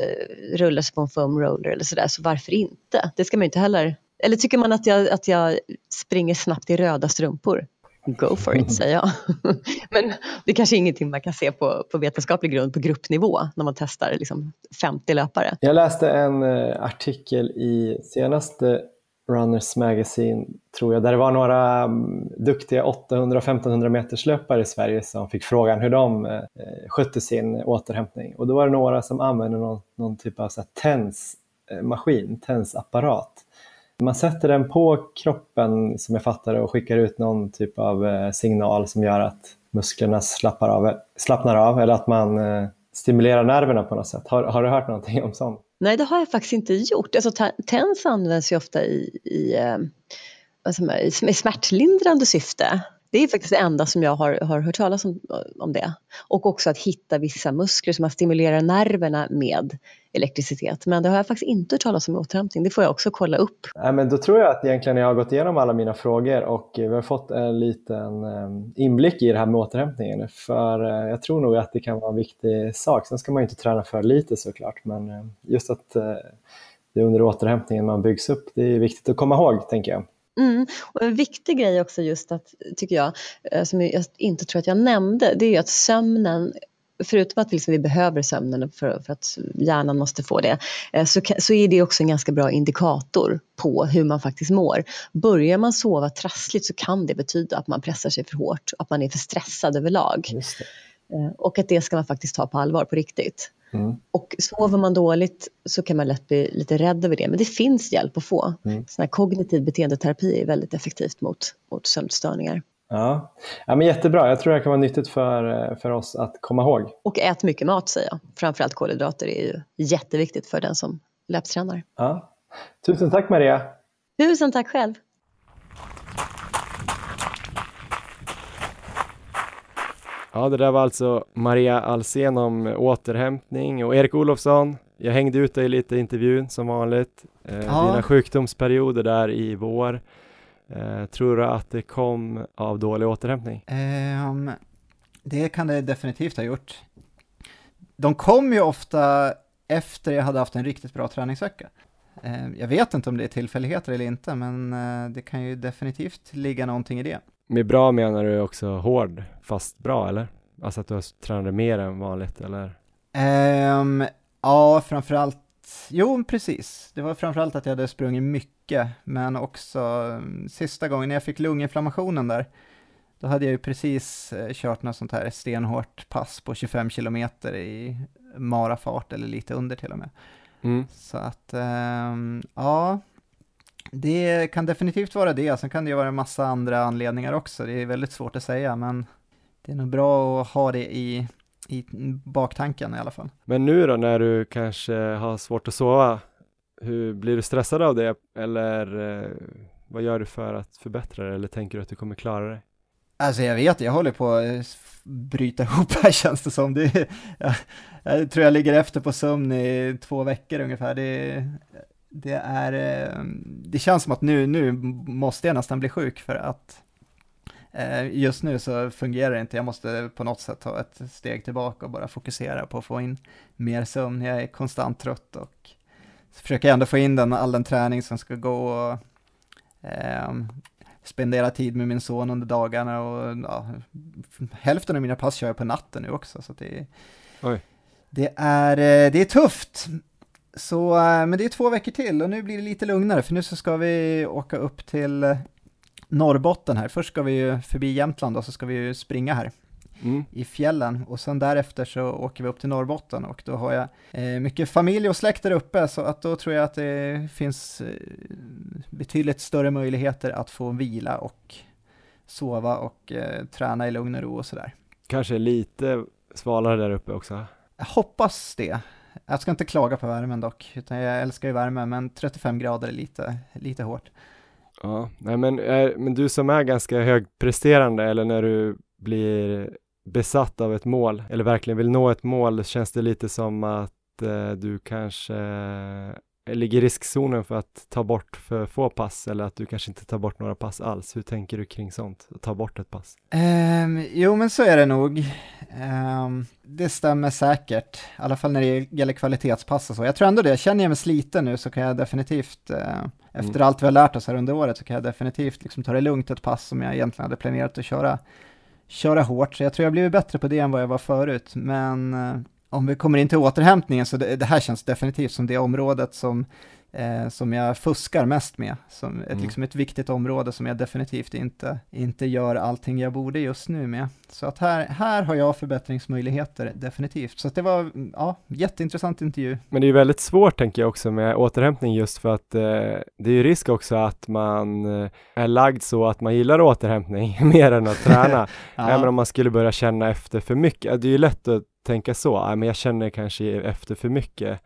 eh, rulla sig på en foam roller eller sådär, så varför inte? Det ska man ju inte heller... Eller tycker man att jag, att jag springer snabbt i röda strumpor? Go for it, säger jag. Men det är kanske är ingenting man kan se på, på vetenskaplig grund på gruppnivå när man testar liksom 50 löpare. Jag läste en eh, artikel i senaste Runners Magazine, tror jag, där det var några mm, duktiga 800 1500 meters löpare i Sverige som fick frågan hur de eh, skötte sin återhämtning. Och då var det några som använde någon, någon typ av TENS-maskin, eh, TENS-apparat. Man sätter den på kroppen som jag fattar och skickar ut någon typ av eh, signal som gör att musklerna slappar av, slappnar av eller att man eh, stimulerar nerverna på något sätt. Har, har du hört någonting om sånt? Nej, det har jag faktiskt inte gjort. Alltså, TENS används ju ofta i, i, eh, i smärtlindrande syfte. Det är faktiskt det enda som jag har, har hört talas om, om det. Och också att hitta vissa muskler som man stimulerar nerverna med elektricitet. Men det har jag faktiskt inte hört talas om i återhämtning. Det får jag också kolla upp. Ja, men då tror jag att egentligen jag har gått igenom alla mina frågor och vi har fått en liten eh, inblick i det här med återhämtningen. För eh, jag tror nog att det kan vara en viktig sak. Sen ska man ju inte träna för lite såklart, men eh, just att det är under återhämtningen man byggs upp, det är viktigt att komma ihåg, tänker jag. Mm. Och en viktig grej också just att, tycker jag, eh, som jag inte tror att jag nämnde, det är ju att sömnen förutom att liksom vi behöver sömnen för, för, att hjärnan måste få det, eh, så, så är det också en ganska bra indikator på hur man faktiskt mår. Börjar man sova trassligt så kan det betyda att man pressar sig för hårt, att man är för stressad överlag. Eh, och att det ska man faktiskt ta på allvar på riktigt. Mm. Och sover man dåligt så kan man lätt bli lite rädd över det, men det finns hjälp att få. Mm. Sån här kognitiv beteendeterapi är väldigt effektivt mot, mot sömnstörningar. Ja. ja, men jättebra. Jag tror det kan vara nyttigt för, för oss att komma ihåg. Och ät mycket mat säger jag. Framförallt kolhydrater är ju jätteviktigt för den som löptränar. Ja. Tusen tack Maria. Tusen tack själv. Ja, det där var alltså Maria Alsen om återhämtning och Erik Olofsson. Jag hängde ut dig lite i intervjun som vanligt. Eh, ja. Dina sjukdomsperioder där i vår. Eh, tror du att det kom av dålig återhämtning? Um, det kan det definitivt ha gjort. De kom ju ofta efter jag hade haft en riktigt bra träningsvecka. Uh, jag vet inte om det är tillfälligheter eller inte, men uh, det kan ju definitivt ligga någonting i det. Med bra menar du också hård, fast bra eller? Alltså att du tränat mer än vanligt eller? Um, ja, framförallt jo precis. Det var framförallt att jag hade sprungit mycket, men också mm, sista gången när jag fick lunginflammationen där, då hade jag ju precis eh, kört något sånt här stenhårt pass på 25 kilometer i marafart eller lite under till och med. Mm. Så att, ehm, ja, det kan definitivt vara det. Sen kan det ju vara en massa andra anledningar också. Det är väldigt svårt att säga, men det är nog bra att ha det i, i baktanken i alla fall. Men nu då när du kanske har svårt att sova, hur blir du stressad av det eller eh, vad gör du för att förbättra det eller tänker du att du kommer klara det? Alltså jag vet, jag håller på att bryta ihop här känns det som. Det, jag, jag tror jag ligger efter på sömn i två veckor ungefär. Det, det, är, eh, det känns som att nu, nu måste jag nästan bli sjuk för att eh, just nu så fungerar det inte. Jag måste på något sätt ta ett steg tillbaka och bara fokusera på att få in mer sömn. Jag är konstant trött och försöker ändå få in den, all den träning som ska gå och eh, spendera tid med min son under dagarna och ja, hälften av mina pass kör jag på natten nu också. Så det, det, är, eh, det är tufft. Så, eh, men det är två veckor till och nu blir det lite lugnare för nu så ska vi åka upp till Norrbotten här. Först ska vi ju förbi Jämtland och så ska vi ju springa här Mm. i fjällen och sen därefter så åker vi upp till Norrbotten och då har jag eh, mycket familj och släkt där uppe så att då tror jag att det finns eh, betydligt större möjligheter att få vila och sova och eh, träna i lugn och ro och sådär. Kanske lite svalare där uppe också. Jag hoppas det. Jag ska inte klaga på värmen dock, utan jag älskar ju värme, men 35 grader är lite, lite hårt. Ja, nej men, är, men du som är ganska högpresterande eller när du blir besatt av ett mål eller verkligen vill nå ett mål, känns det lite som att eh, du kanske ligger riskzonen för att ta bort för få pass eller att du kanske inte tar bort några pass alls. Hur tänker du kring sånt? Att ta bort ett pass? Ehm, jo, men så är det nog. Ehm, det stämmer säkert, i alla fall när det gäller kvalitetspass och så. Jag tror ändå det, känner jag mig sliten nu så kan jag definitivt, eh, efter allt vi har lärt oss här under året, så kan jag definitivt liksom ta det lugnt ett pass som jag egentligen hade planerat att köra, köra hårt. Så jag tror jag blivit bättre på det än vad jag var förut, men eh, om vi kommer in till återhämtningen så det, det här känns definitivt som det området som, eh, som jag fuskar mest med. Som ett, Mm. liksom ett viktigt område som jag definitivt inte, inte gör allting jag borde just nu med. Så att här, här har jag förbättringsmöjligheter definitivt. Så att det var, ja, jätteintressant intervju. Men det är ju väldigt svårt tänker jag också med återhämtning just för att eh, det är ju risk också att man eh, är lagd så att man gillar återhämtning mer än att träna. Även om man skulle börja känna efter för mycket. Det är ju lätt att tänka så, "Ah, men jag känner kanske efter för mycket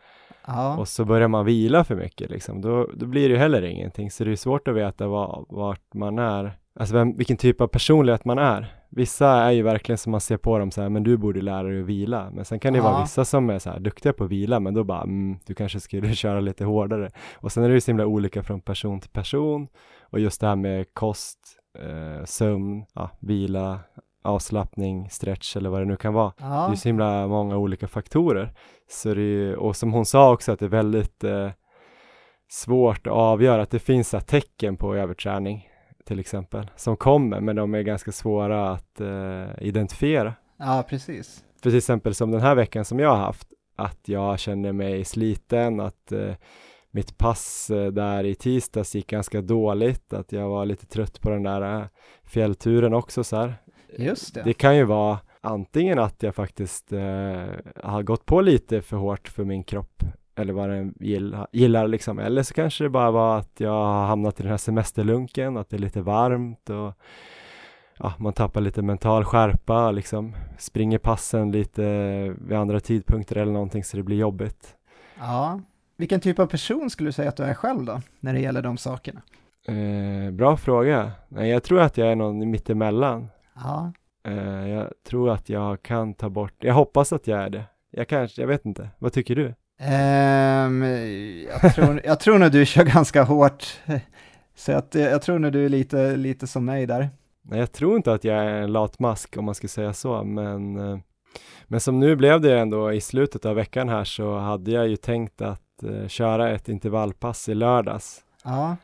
ja. och så börjar man vila för mycket liksom. Då, då blir det ju heller ingenting. Så det är svårt att veta var, vart man är, alltså vem, vilken typ av personlighet man är. Vissa är ju verkligen som man ser på dem så här, men du borde lära dig att vila. Men sen kan det Ja. vara vissa som är så här duktiga på att vila, men då bara, mm, du kanske skulle köra lite hårdare. Och sen är det ju så himla olika från person till person. Och just det här med kost, eh, sömn, ja, vila, avslappning, stretch eller vad det nu kan vara. Det är Ja. så himla många olika faktorer. Så det är, och som hon sa också att det är väldigt eh, svårt att avgöra att det finns här tecken på överträning till exempel som kommer men de är ganska svåra att eh, identifiera. ja, precis. För till exempel som den här veckan som jag har haft att jag känner mig sliten, att eh, mitt pass eh, där i tisdags gick ganska dåligt, att jag var lite trött på den där eh, fjällturen också så här. Just det. Det kan ju vara antingen att jag faktiskt eh, har gått på lite för hårt för min kropp eller vad den gillar, gillar liksom. Eller så kanske det bara var att jag har hamnat i den här semesterlunken, att det är lite varmt och ja, man tappar lite mental skärpa liksom. Springer passen lite vid andra tidpunkter eller någonting så det blir jobbigt. Ja. Vilken typ av person skulle du säga att du är själv då, när det gäller de sakerna? Eh, bra fråga. Nej, jag tror att jag är någon mittemellan. Ja, Eh, jag tror att jag kan ta bort, jag hoppas att jag är det. Jag kanske, jag vet inte. Vad tycker du? Ehm, jag, tror, jag tror nog du kör ganska hårt. Så att, jag tror nog du är lite, lite som mig där. Nej, jag tror inte att jag är en latmask om man ska säga så, men, eh, men som nu blev det ändå i slutet av veckan här så hade jag ju tänkt att eh, köra ett intervallpass i lördags. Ja,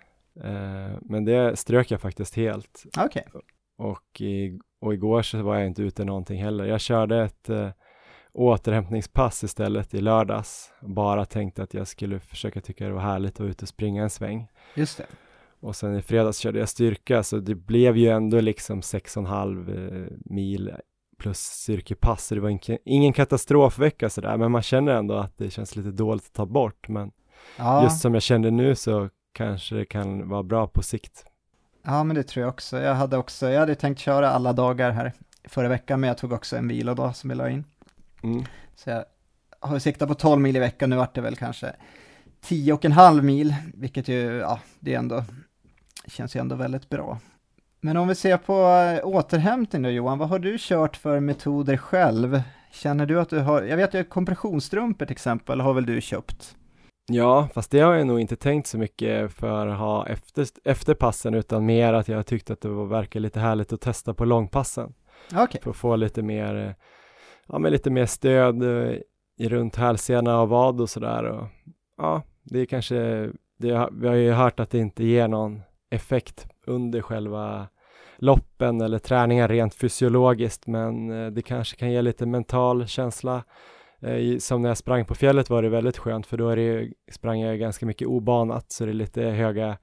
Eh, men det strök jag faktiskt helt okej. Och, i, och igår så var jag inte ute någonting heller. Jag körde ett eh, återhämtningspass istället i lördags. Bara tänkte att jag skulle försöka tycka det var härligt att vara ute och springa en sväng. Just det. Och sen i fredags körde jag styrka så det blev ju ändå liksom 6,5 eh, mil plus styrkepass, så det var ingen, ingen katastrofvecka sådär, men man känner ändå att det känns lite dåligt att ta bort, men Ja, just som jag kände nu så kanske det kan vara bra på sikt. Ja, men det tror jag också. Jag hade också, jag hade tänkt köra alla dagar här förra veckan, men jag tog också en vilodag som jag la in. Mm. Så jag har siktat på 12 mil i veckan, nu vart det väl kanske 10 och en halv mil, vilket ju, ja, det är ändå, känns ju ändå väldigt bra. Men om vi ser på äh, återhämtning då Johan, vad har du kört för metoder själv? Känner du att du har, jag vet ju kompressionsstrumpor till exempel har väl du köpt? Ja, fast det har jag nog inte tänkt så mycket för att ha efter, efter passen, utan mer att jag tyckte att det var, verkar lite härligt att testa på långpassen. Okej, för att få lite mer, eh, ja men lite mer stöd eh, i runt hälsena och vad och sådär och ja, det är kanske, det, vi har ju hört att det inte ger någon effekt under själva loppen eller träningen rent fysiologiskt men eh, det kanske kan ge lite mental känsla som när jag sprang på fjället var det väldigt skönt för då är det, sprang jag ganska mycket obanat så det är lite höga,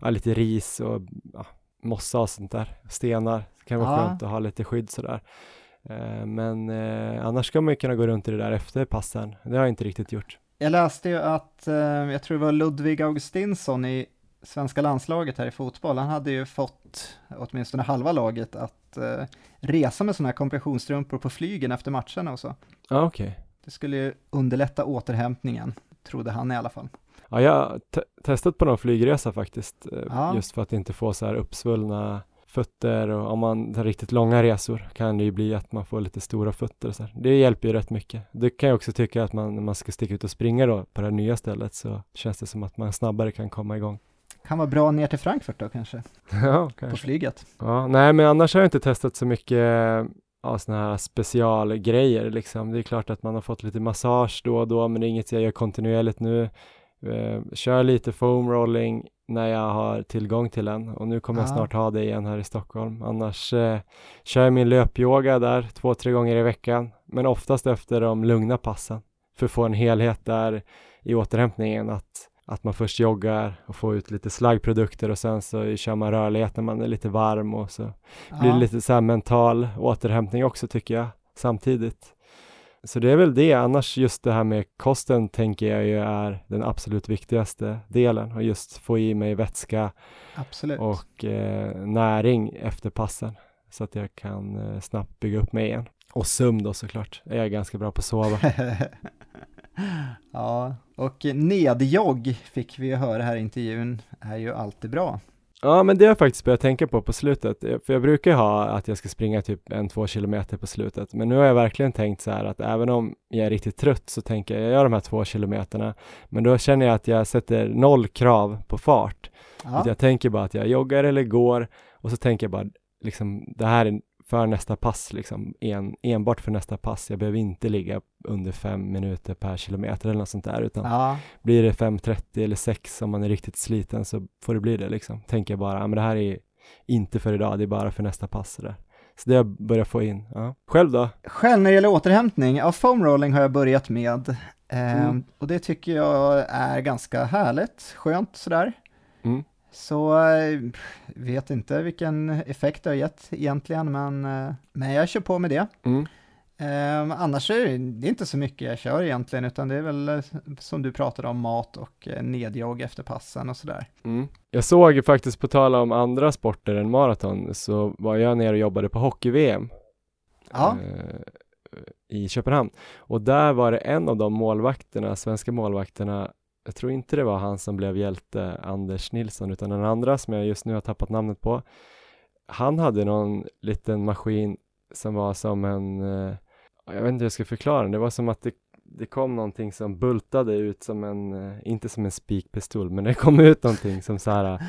ja, lite ris och ja, mossa och sånt där, stenar. Det kan vara Ja. skönt att ha lite skydd sådär. Eh, Men eh, annars ska man ju kunna gå runt i det där efter passen. Det har jag inte riktigt gjort. jag läste ju att, eh, jag tror det var Ludvig Augustinsson i svenska landslaget här i fotboll, han hade ju fått åtminstone halva laget att eh, resa med sådana här kompressionsstrumpor på flygen efter matcherna och så. Ja, okej. Det skulle ju underlätta återhämtningen, trodde han i alla fall. Ja, jag har te- testat på någon flygresa faktiskt, eh, Ja. just för att inte få så här uppsvullna fötter och om man tar riktigt långa resor kan det ju bli att man får lite stora fötter och så här. Det hjälper ju rätt mycket. Det kan jag också tycka att man, när man ska sticka ut och springa då på det här nya stället så känns det som att man snabbare kan komma igång. Kan vara bra ner till Frankfurt då kanske, ja, på kanske. flyget. Ja, nej, men annars har jag inte testat så mycket ja, såna här specialgrejer liksom. Det är klart att man har fått lite massage då och då, men det är inget jag gör kontinuerligt nu. Eh, kör lite foam rolling när jag har tillgång till den och nu kommer jag Ja. snart ha det igen här i Stockholm. Annars eh, kör jag min löpyoga där två, tre gånger i veckan, men oftast efter de lugna passen för att få en helhet där i återhämtningen att att man först joggar och får ut lite slaggprodukter och sen så kör man rörlighet när man är lite varm och så blir det lite så här mental återhämtning också tycker jag samtidigt. Så det är väl det, annars just det här med kosten tänker jag ju är den absolut viktigaste delen och just få i mig vätska Absolut. och eh, näring efter passen så att jag kan eh, snabbt bygga upp mig igen. Och sömn då såklart, jag är ganska bra på att sova. ja, och nedjogg fick vi ju höra här i intervjun är ju alltid bra. Ja, men det har jag faktiskt börjat tänka på på slutet, Eh, för jag brukar ha att jag ska springa typ en, två kilometer på slutet, men nu har jag verkligen tänkt så här att även om jag är riktigt trött så tänker jag, jag gör de här två kilometerna, men då känner jag att jag sätter noll krav på fart. Ja, jag tänker bara att jag joggar eller går och så tänker jag bara liksom, det här är för nästa pass liksom, en, enbart för nästa pass. Jag behöver inte ligga under fem minuter per kilometer eller något sånt där, utan ja, blir det 5.30 eller 6 om man är riktigt sliten så får det bli det liksom. Tänker jag bara, men det här är inte för idag, det är bara för nästa pass så där. Så det har jag börjat få in. Ja. Själv då? Själv när det gäller återhämtning, ja, foam rolling har jag börjat med. Eh, Mm. Och det tycker jag är ganska härligt, skönt sådär. Mm. Så eh, vet inte vilken effekt det har gett egentligen, men, eh, men jag kör på med det. Mm. Eh, annars är det, inte så mycket jag kör egentligen, utan det är väl eh, som du pratade om, mat och nedjogg efter passen och sådär. Mm. Jag såg ju faktiskt, på tal om andra sporter än maraton, så var jag nere och jobbade på hockey-VM Ja, eh, i Köpenhamn. Och där var det en av de målvakterna, svenska målvakterna, jag tror inte det var han som blev hjälte, Anders Nilsson, utan den andra som jag just nu har tappat namnet på. Han hade någon liten maskin som var som en, eh, jag vet inte hur jag ska förklara den, det var som att det, det kom någonting som bultade ut som en, eh, inte som en spikpistol, men det kom ut någonting som så här, eh,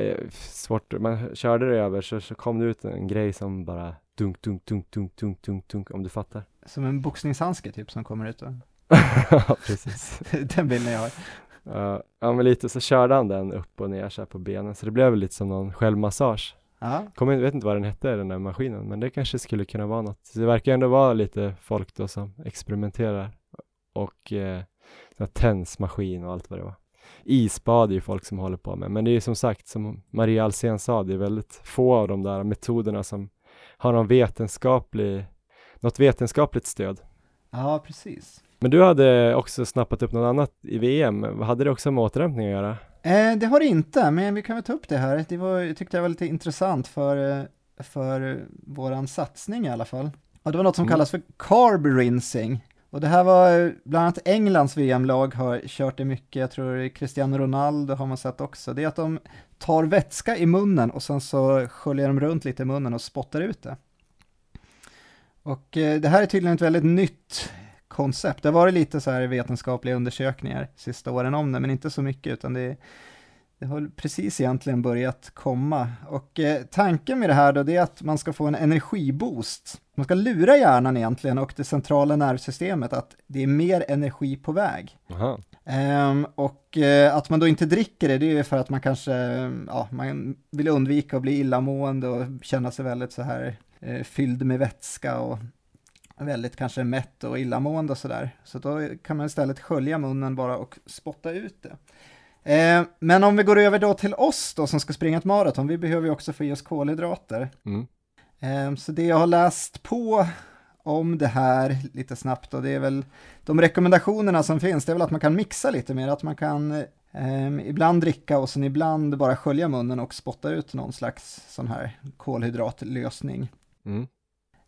ja, svårt, man körde det över så, så kom det ut en grej som bara dunk, dunk, dunk, dunk, dunk, dunk, dunk, om du fattar. som en boxningshandske typ som kommer ut. då? Ja, precis. den bilden jag har. Ja, ja, men lite så körde han den upp och ner så här på benen, så det blev väl lite som någon självmassage. Kommer, jag vet inte vad den hette den där maskinen, men det kanske skulle kunna vara något. Så det verkar ändå vara lite folk då som experimenterar och eh, tensmaskin och allt vad det var. Isbad är ju folk som håller på med, men det är ju som sagt som Maria Alsen sa, det är väldigt få av de där metoderna som har någon vetenskaplig, något vetenskapligt stöd. Ja, precis. Men du hade också snappat upp något annat i VM, hade det också med återhämtning att göra? Eh, det har det inte, men vi kan väl ta upp det här. Det var, jag tyckte det var lite intressant för, eh, för våran satsning i alla fall. Och det var något som Mm. kallas för carb rinsing. Och det här var bland annat Englands VM-lag har kört det mycket, jag tror Cristiano Ronaldo har man sett också. Det är att de tar vätska i munnen och sen så sköljer de runt lite i munnen och spottar ut det. Och eh, det här är tydligen ett väldigt nytt koncept. Det har varit lite så här vetenskapliga undersökningar sista åren om det, men inte så mycket, utan det, det har precis egentligen börjat komma. Och eh, tanken med det här då, det är att man ska få en energiboost. Man ska lura hjärnan egentligen och det centrala nervsystemet att det är mer energi på väg. Ehm, och eh, att man då inte dricker det, det är ju för att man kanske, ja, man vill undvika att bli illamående och känna sig väldigt så här eh, fylld med vätska och väldigt kanske mätt och illamående och sådär. Så då kan man istället skölja munnen bara och spotta ut det. Eh, men om vi går över då till oss då som ska springa ett maraton, vi behöver ju också få i oss kolhydrater. Mm. Eh, Så det jag har läst på om det här lite snabbt och det är väl de rekommendationerna som finns, det är väl att man kan mixa lite mer, att man kan eh, ibland dricka och sen ibland bara skölja munnen och spotta ut någon slags sån här kolhydratlösning. Mm.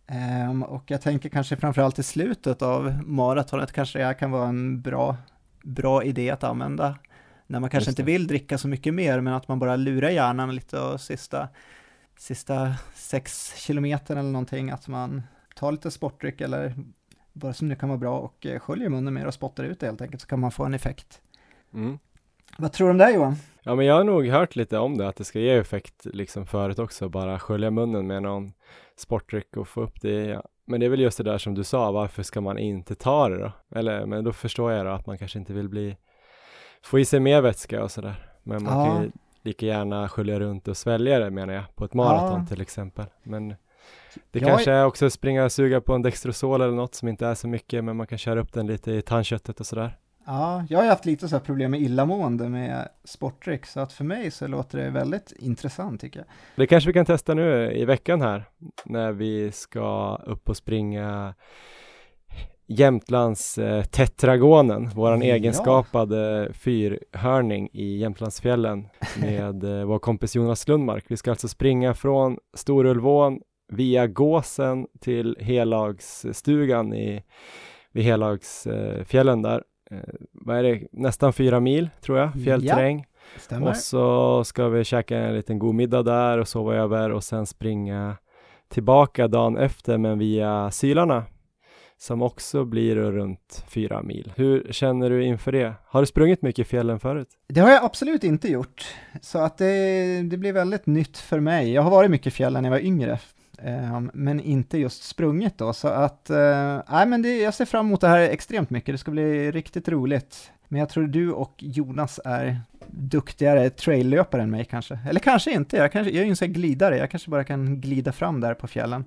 Ehm, och jag tänker kanske framförallt i slutet av maratonet kanske det här kan vara en bra, bra idé att använda. När man kanske inte vill dricka så mycket mer, men att man bara lurar hjärnan lite och sista, sista sex kilometer eller någonting, att man tar lite sportdryck eller vad som nu kan vara bra och eh, sköljer munnen mer och spottar ut det helt enkelt, så kan man få en effekt. Mm. Vad tror du om det Johan? Ja men jag har nog hört lite om det, att det ska ge effekt liksom förut också, bara skölja munnen med någon sportdryck och få upp det. Ja. Men det är väl just det där som du sa, varför ska man inte ta det då? Eller, men då förstår jag då att man kanske inte vill bli, få i sig mer vätska och sådär. Men man Ja. kan ju lika gärna skölja runt och svälja det menar jag, på ett maraton Ja. till exempel. Men det Jag kanske är också springa och suga på en Dextrosol eller något som inte är så mycket, men man kan köra upp den lite i tandköttet och sådär. Ja, jag har haft lite så här problem med illamående med sportdryck, så att för mig så låter det väldigt intressant tycker jag. Det kanske vi kan testa nu i veckan här när vi ska upp och springa Jämtlands eh, Tetragonen, våran Ja. egenskapade fyrhörning i Jämtlandsfjällen med eh, vår kompis Jonas Lundmark. Vi ska alltså springa från Storulvån via Gåsen till Helagsstugan i, vid Helagsfjällen där. Eh, vad är det, nästan fyra mil tror jag, fjällterräng. Stämmer? Och så ska vi käka en liten god middag där och sova över och sen springa tillbaka dagen efter men via Sylarna som också blir runt fyra mil. Hur känner du inför det? Har du sprungit mycket i fjällen förut? Det har jag absolut inte gjort, så att det, det blir väldigt nytt för mig. Jag har varit mycket i fjällen när jag var yngre, men inte just sprungit då, så att, eh, nej men det, jag ser fram emot det här extremt mycket, det ska bli riktigt roligt. Men jag tror du och Jonas är duktigare traillöpare än mig kanske. Eller kanske inte, jag, kanske, jag är ju en sån glidare, jag kanske bara kan glida fram där på fjällen.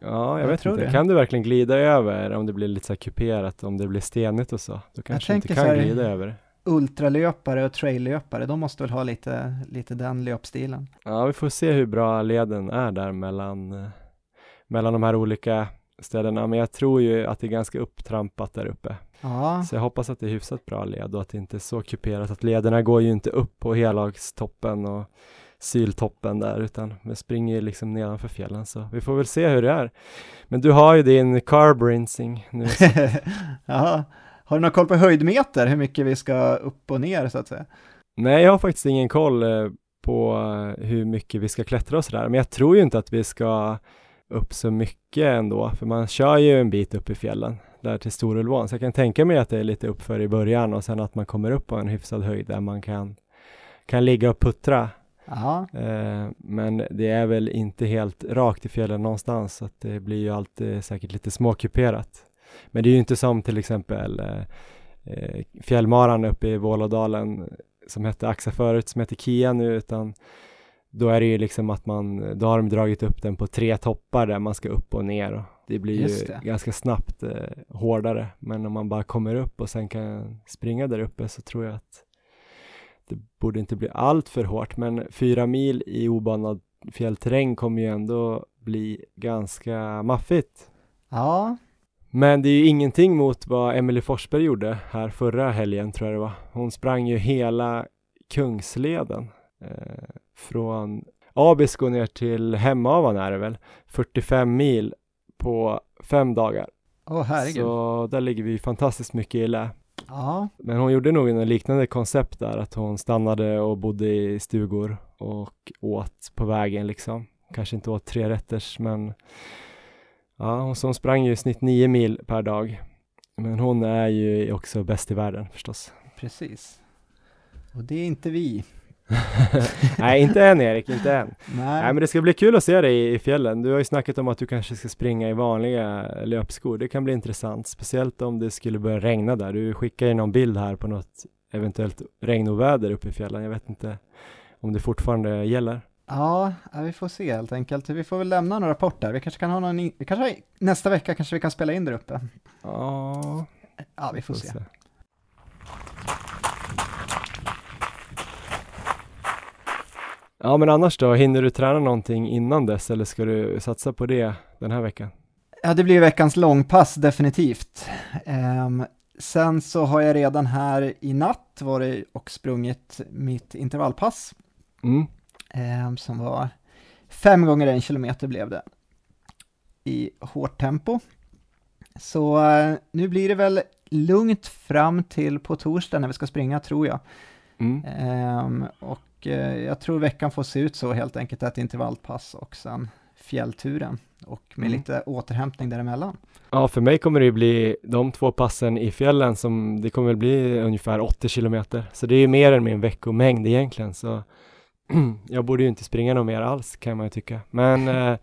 Ja, jag, Jag vet inte. det. Kan du verkligen glida över om det blir lite så kuperat, om det blir stenigt och så? Då kanske du inte kan så här- glida över. Ultralöpare och traillöpare, de måste väl ha lite, lite den löpstilen. Ja, vi får se hur bra leden är där mellan, eh, mellan de här olika ställena, men jag tror ju att det är ganska upptrampat där uppe. Ja, Så jag hoppas att det är hyfsat bra led och att det inte är så kuperat att lederna går ju inte upp på helagstoppen och syltoppen där utan vi springer ju liksom nedanför fjällen så vi får väl se hur det är. Men du har ju din carb rinsing nu. Så. Har du någon koll på höjdmeter, hur mycket vi ska upp och ner så att säga? Nej, jag har faktiskt ingen koll eh, på eh, hur mycket vi ska klättra och sådär, men jag tror ju inte att vi ska upp så mycket ändå, för man kör ju en bit upp i fjällen där till Storulvån, så jag kan tänka mig att det är lite uppför i början och sen att man kommer upp på en hyfsad höjd där man kan, kan ligga och puttra. Eh, men det är väl inte helt rakt i fjällen någonstans, så att det blir ju alltid säkert lite småkuperat. Men det är ju inte som till exempel eh, eh, fjällmaran uppe i Vålådalen som hette Axa förut, som heter Kia nu, utan då är det ju liksom att man, då har de dragit upp den på tre toppar där man ska upp och ner och det blir Just ju det. ganska snabbt eh, hårdare. Men om man bara kommer upp och sen kan springa där uppe så tror jag att det borde inte bli allt för hårt, men fyra mil i obanad fjällterräng kommer ju ändå bli ganska maffigt. Ja, Men det är ju ingenting mot vad Emelie Forsberg gjorde här förra helgen tror jag det var. Hon sprang ju hela Kungsleden eh, från Abisko ner till Hemavan är det väl, 45 mil på fem dagar. åh herregud. Så där ligger vi fantastiskt mycket i lä. Ja, Men hon gjorde nog en liknande koncept där, att hon stannade och bodde i stugor och åt på vägen liksom. Kanske inte åt tre rätters, men ja, så hon sprang ju i snitt nio mil per dag. Men hon är ju också bäst i världen förstås. precis. Och det är inte vi. Nej, inte än Erik, inte än. Nej, Nej, men det ska bli kul att se dig i, i fjällen. Du har ju snackat om att du kanske ska springa i vanliga löpskor. Det kan bli intressant, speciellt om det skulle börja regna där. Du skickar ju någon bild här på något eventuellt regnoväder uppe i fjällen. Jag vet inte om det fortfarande gäller. Ja, vi får se helt enkelt. Vi får väl lämna någon rapport där. Vi kanske kan ha någon, vi kanske nästa vecka kanske vi kan spela in där uppe. Ja, Ja, vi får se. Ja, men annars då? Hinner du träna någonting innan dess eller ska du satsa på det den här veckan? Ja, det blir veckans långpass definitivt. Ehm, sen så har jag redan här i natt varit och sprungit mitt intervallpass Mm. Ehm, som var fem gånger en kilometer blev det i hårt tempo. Så eh, nu blir det väl lugnt fram till på torsdag när vi ska springa tror jag. Mm. Ehm, och eh, jag tror veckan får se ut så helt enkelt, ett intervallpass och sen fjällturen och med Mm. lite återhämtning däremellan. Ja, för mig kommer det ju bli de två passen i fjällen som det kommer bli ungefär 80 kilometer. Så det är ju mer än min veckomängd egentligen. Så jag borde ju inte springa något mer alls kan man ju tycka. Men eh,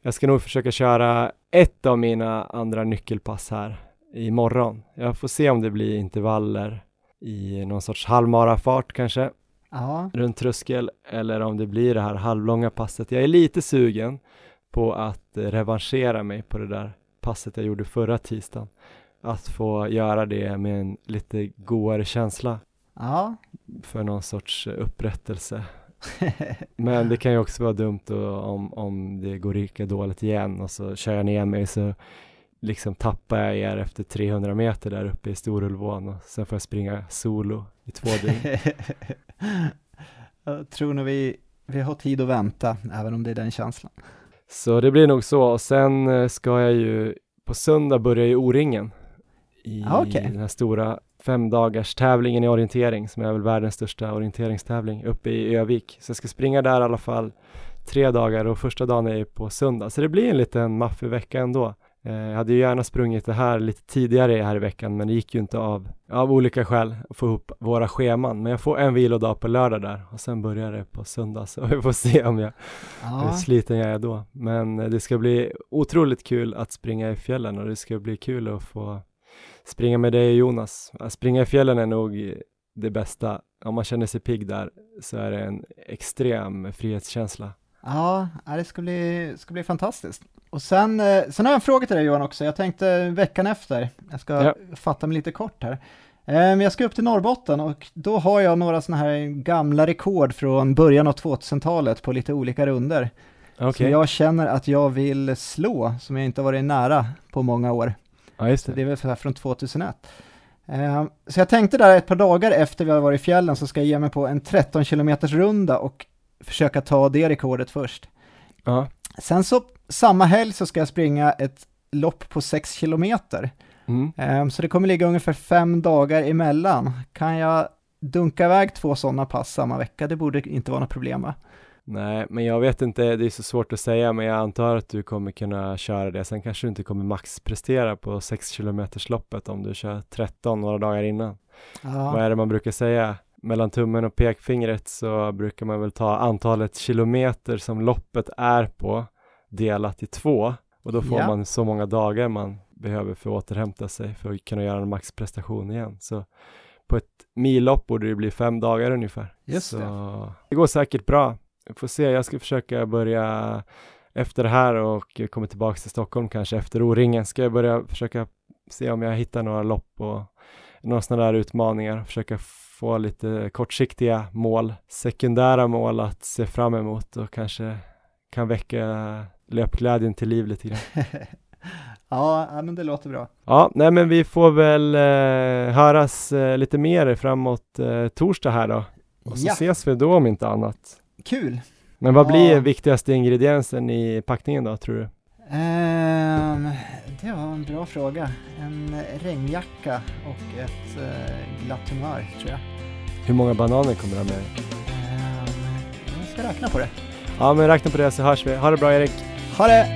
jag ska nog försöka köra ett av mina andra nyckelpass här imorgon. Jag får se om det blir intervaller i någon sorts halvmarafart kanske Ja, runt tröskel eller om det blir det här halvlånga passet. Jag är lite sugen på att revanschera mig på det där passet jag gjorde förra tisdagen. Att få göra det med en lite godare känsla ja. för någon sorts upprättelse. Men det kan ju också vara dumt då, om, om det går lika dåligt igen och så kör jag ner mig så liksom tappar jag er efter 300 meter där uppe i Storulvån och sen får jag springa solo i två dygn. jag tror nog vi, vi har tid att vänta, även om det är den känslan. Så det blir nog så. Och sen eh, ska jag ju på söndag börja i O-ringen. I Ah, okej. den här stora femdagars tävlingen i orientering som är väl världens största orienteringstävling uppe i Övik. Så jag ska springa där i alla fall tre dagar och första dagen är på söndag. Så det blir en liten maffig vecka ändå. Eh, Jag hade ju gärna sprungit det här lite tidigare här i veckan men det gick ju inte av, av olika skäl att få ihop våra scheman. Men jag får en vilodag på lördag där och sen börjar det på söndag så vi får se om jag hur Ja, sliten jag är då. Men eh, det ska bli otroligt kul att springa i fjällen och det ska bli kul att få springa med dig Jonas. Att springa i fjällen är nog det bästa. Om man känner sig pigg där så är det en extrem frihetskänsla. ja det ska bli, ska bli fantastiskt. Och sen, eh, sen har jag en fråga till dig Johan också. Jag tänkte veckan efter, jag ska Ja. fatta mig lite kort här. Eh, Men jag ska upp till Norrbotten och då har jag några sådana här gamla rekord från början av 2000-talet på lite olika runder. Okej, Som jag känner att jag vill slå, som jag inte varit nära på många år. Ja just Så det. det är väl så här från 2001. Eh, Så jag tänkte där ett par dagar efter vi har varit i fjällen så ska jag ge mig på en 13 km runda och försöka ta det rekordet först. Ja. Sen så samma helg så ska jag springa ett lopp på 6 kilometer. Mm. Eh, Så det kommer ligga ungefär fem dagar emellan. Kan jag dunka iväg två sådana pass samma vecka? Det borde inte vara något problem va? Nej, men jag vet inte, det är så svårt att säga, men jag antar att du kommer kunna köra det. Sen kanske du inte kommer maxprestera på 6 kilometers loppet om du kör 13 några dagar innan. Vad Ja, är det man brukar säga? Mellan tummen och pekfingret så brukar man väl ta antalet kilometer som loppet är på delat i två och då får Ja. man så många dagar man behöver för att återhämta sig för att kunna göra en maxprestation igen. Så på ett millopp borde det bli fem dagar ungefär. Just så det. det går säkert bra. Får se, jag ska försöka börja efter det här och komma tillbaka till Stockholm kanske efter O-ringen ska jag börja försöka se om jag hittar några lopp och några sådana där utmaningar, försöka få lite kortsiktiga mål, sekundära mål att se fram emot och kanske kan väcka löpglädjen till liv lite grann. ja, men det låter bra. Ja, nej men vi får väl eh, höras eh, lite mer framåt eh, torsdag här då. Och så Ja. ses vi då om inte annat. Kul! Men vad Ja. blir viktigaste ingrediensen i packningen då, tror du? Ehm, det var en bra fråga. En regnjacka och ett eh, glatt humör, tror jag. Hur många bananer kommer du ha med dig? Ehm, jag ska räkna på det. Ja, men räkna på det så hörs vi. Ha det bra Erik! Ha det!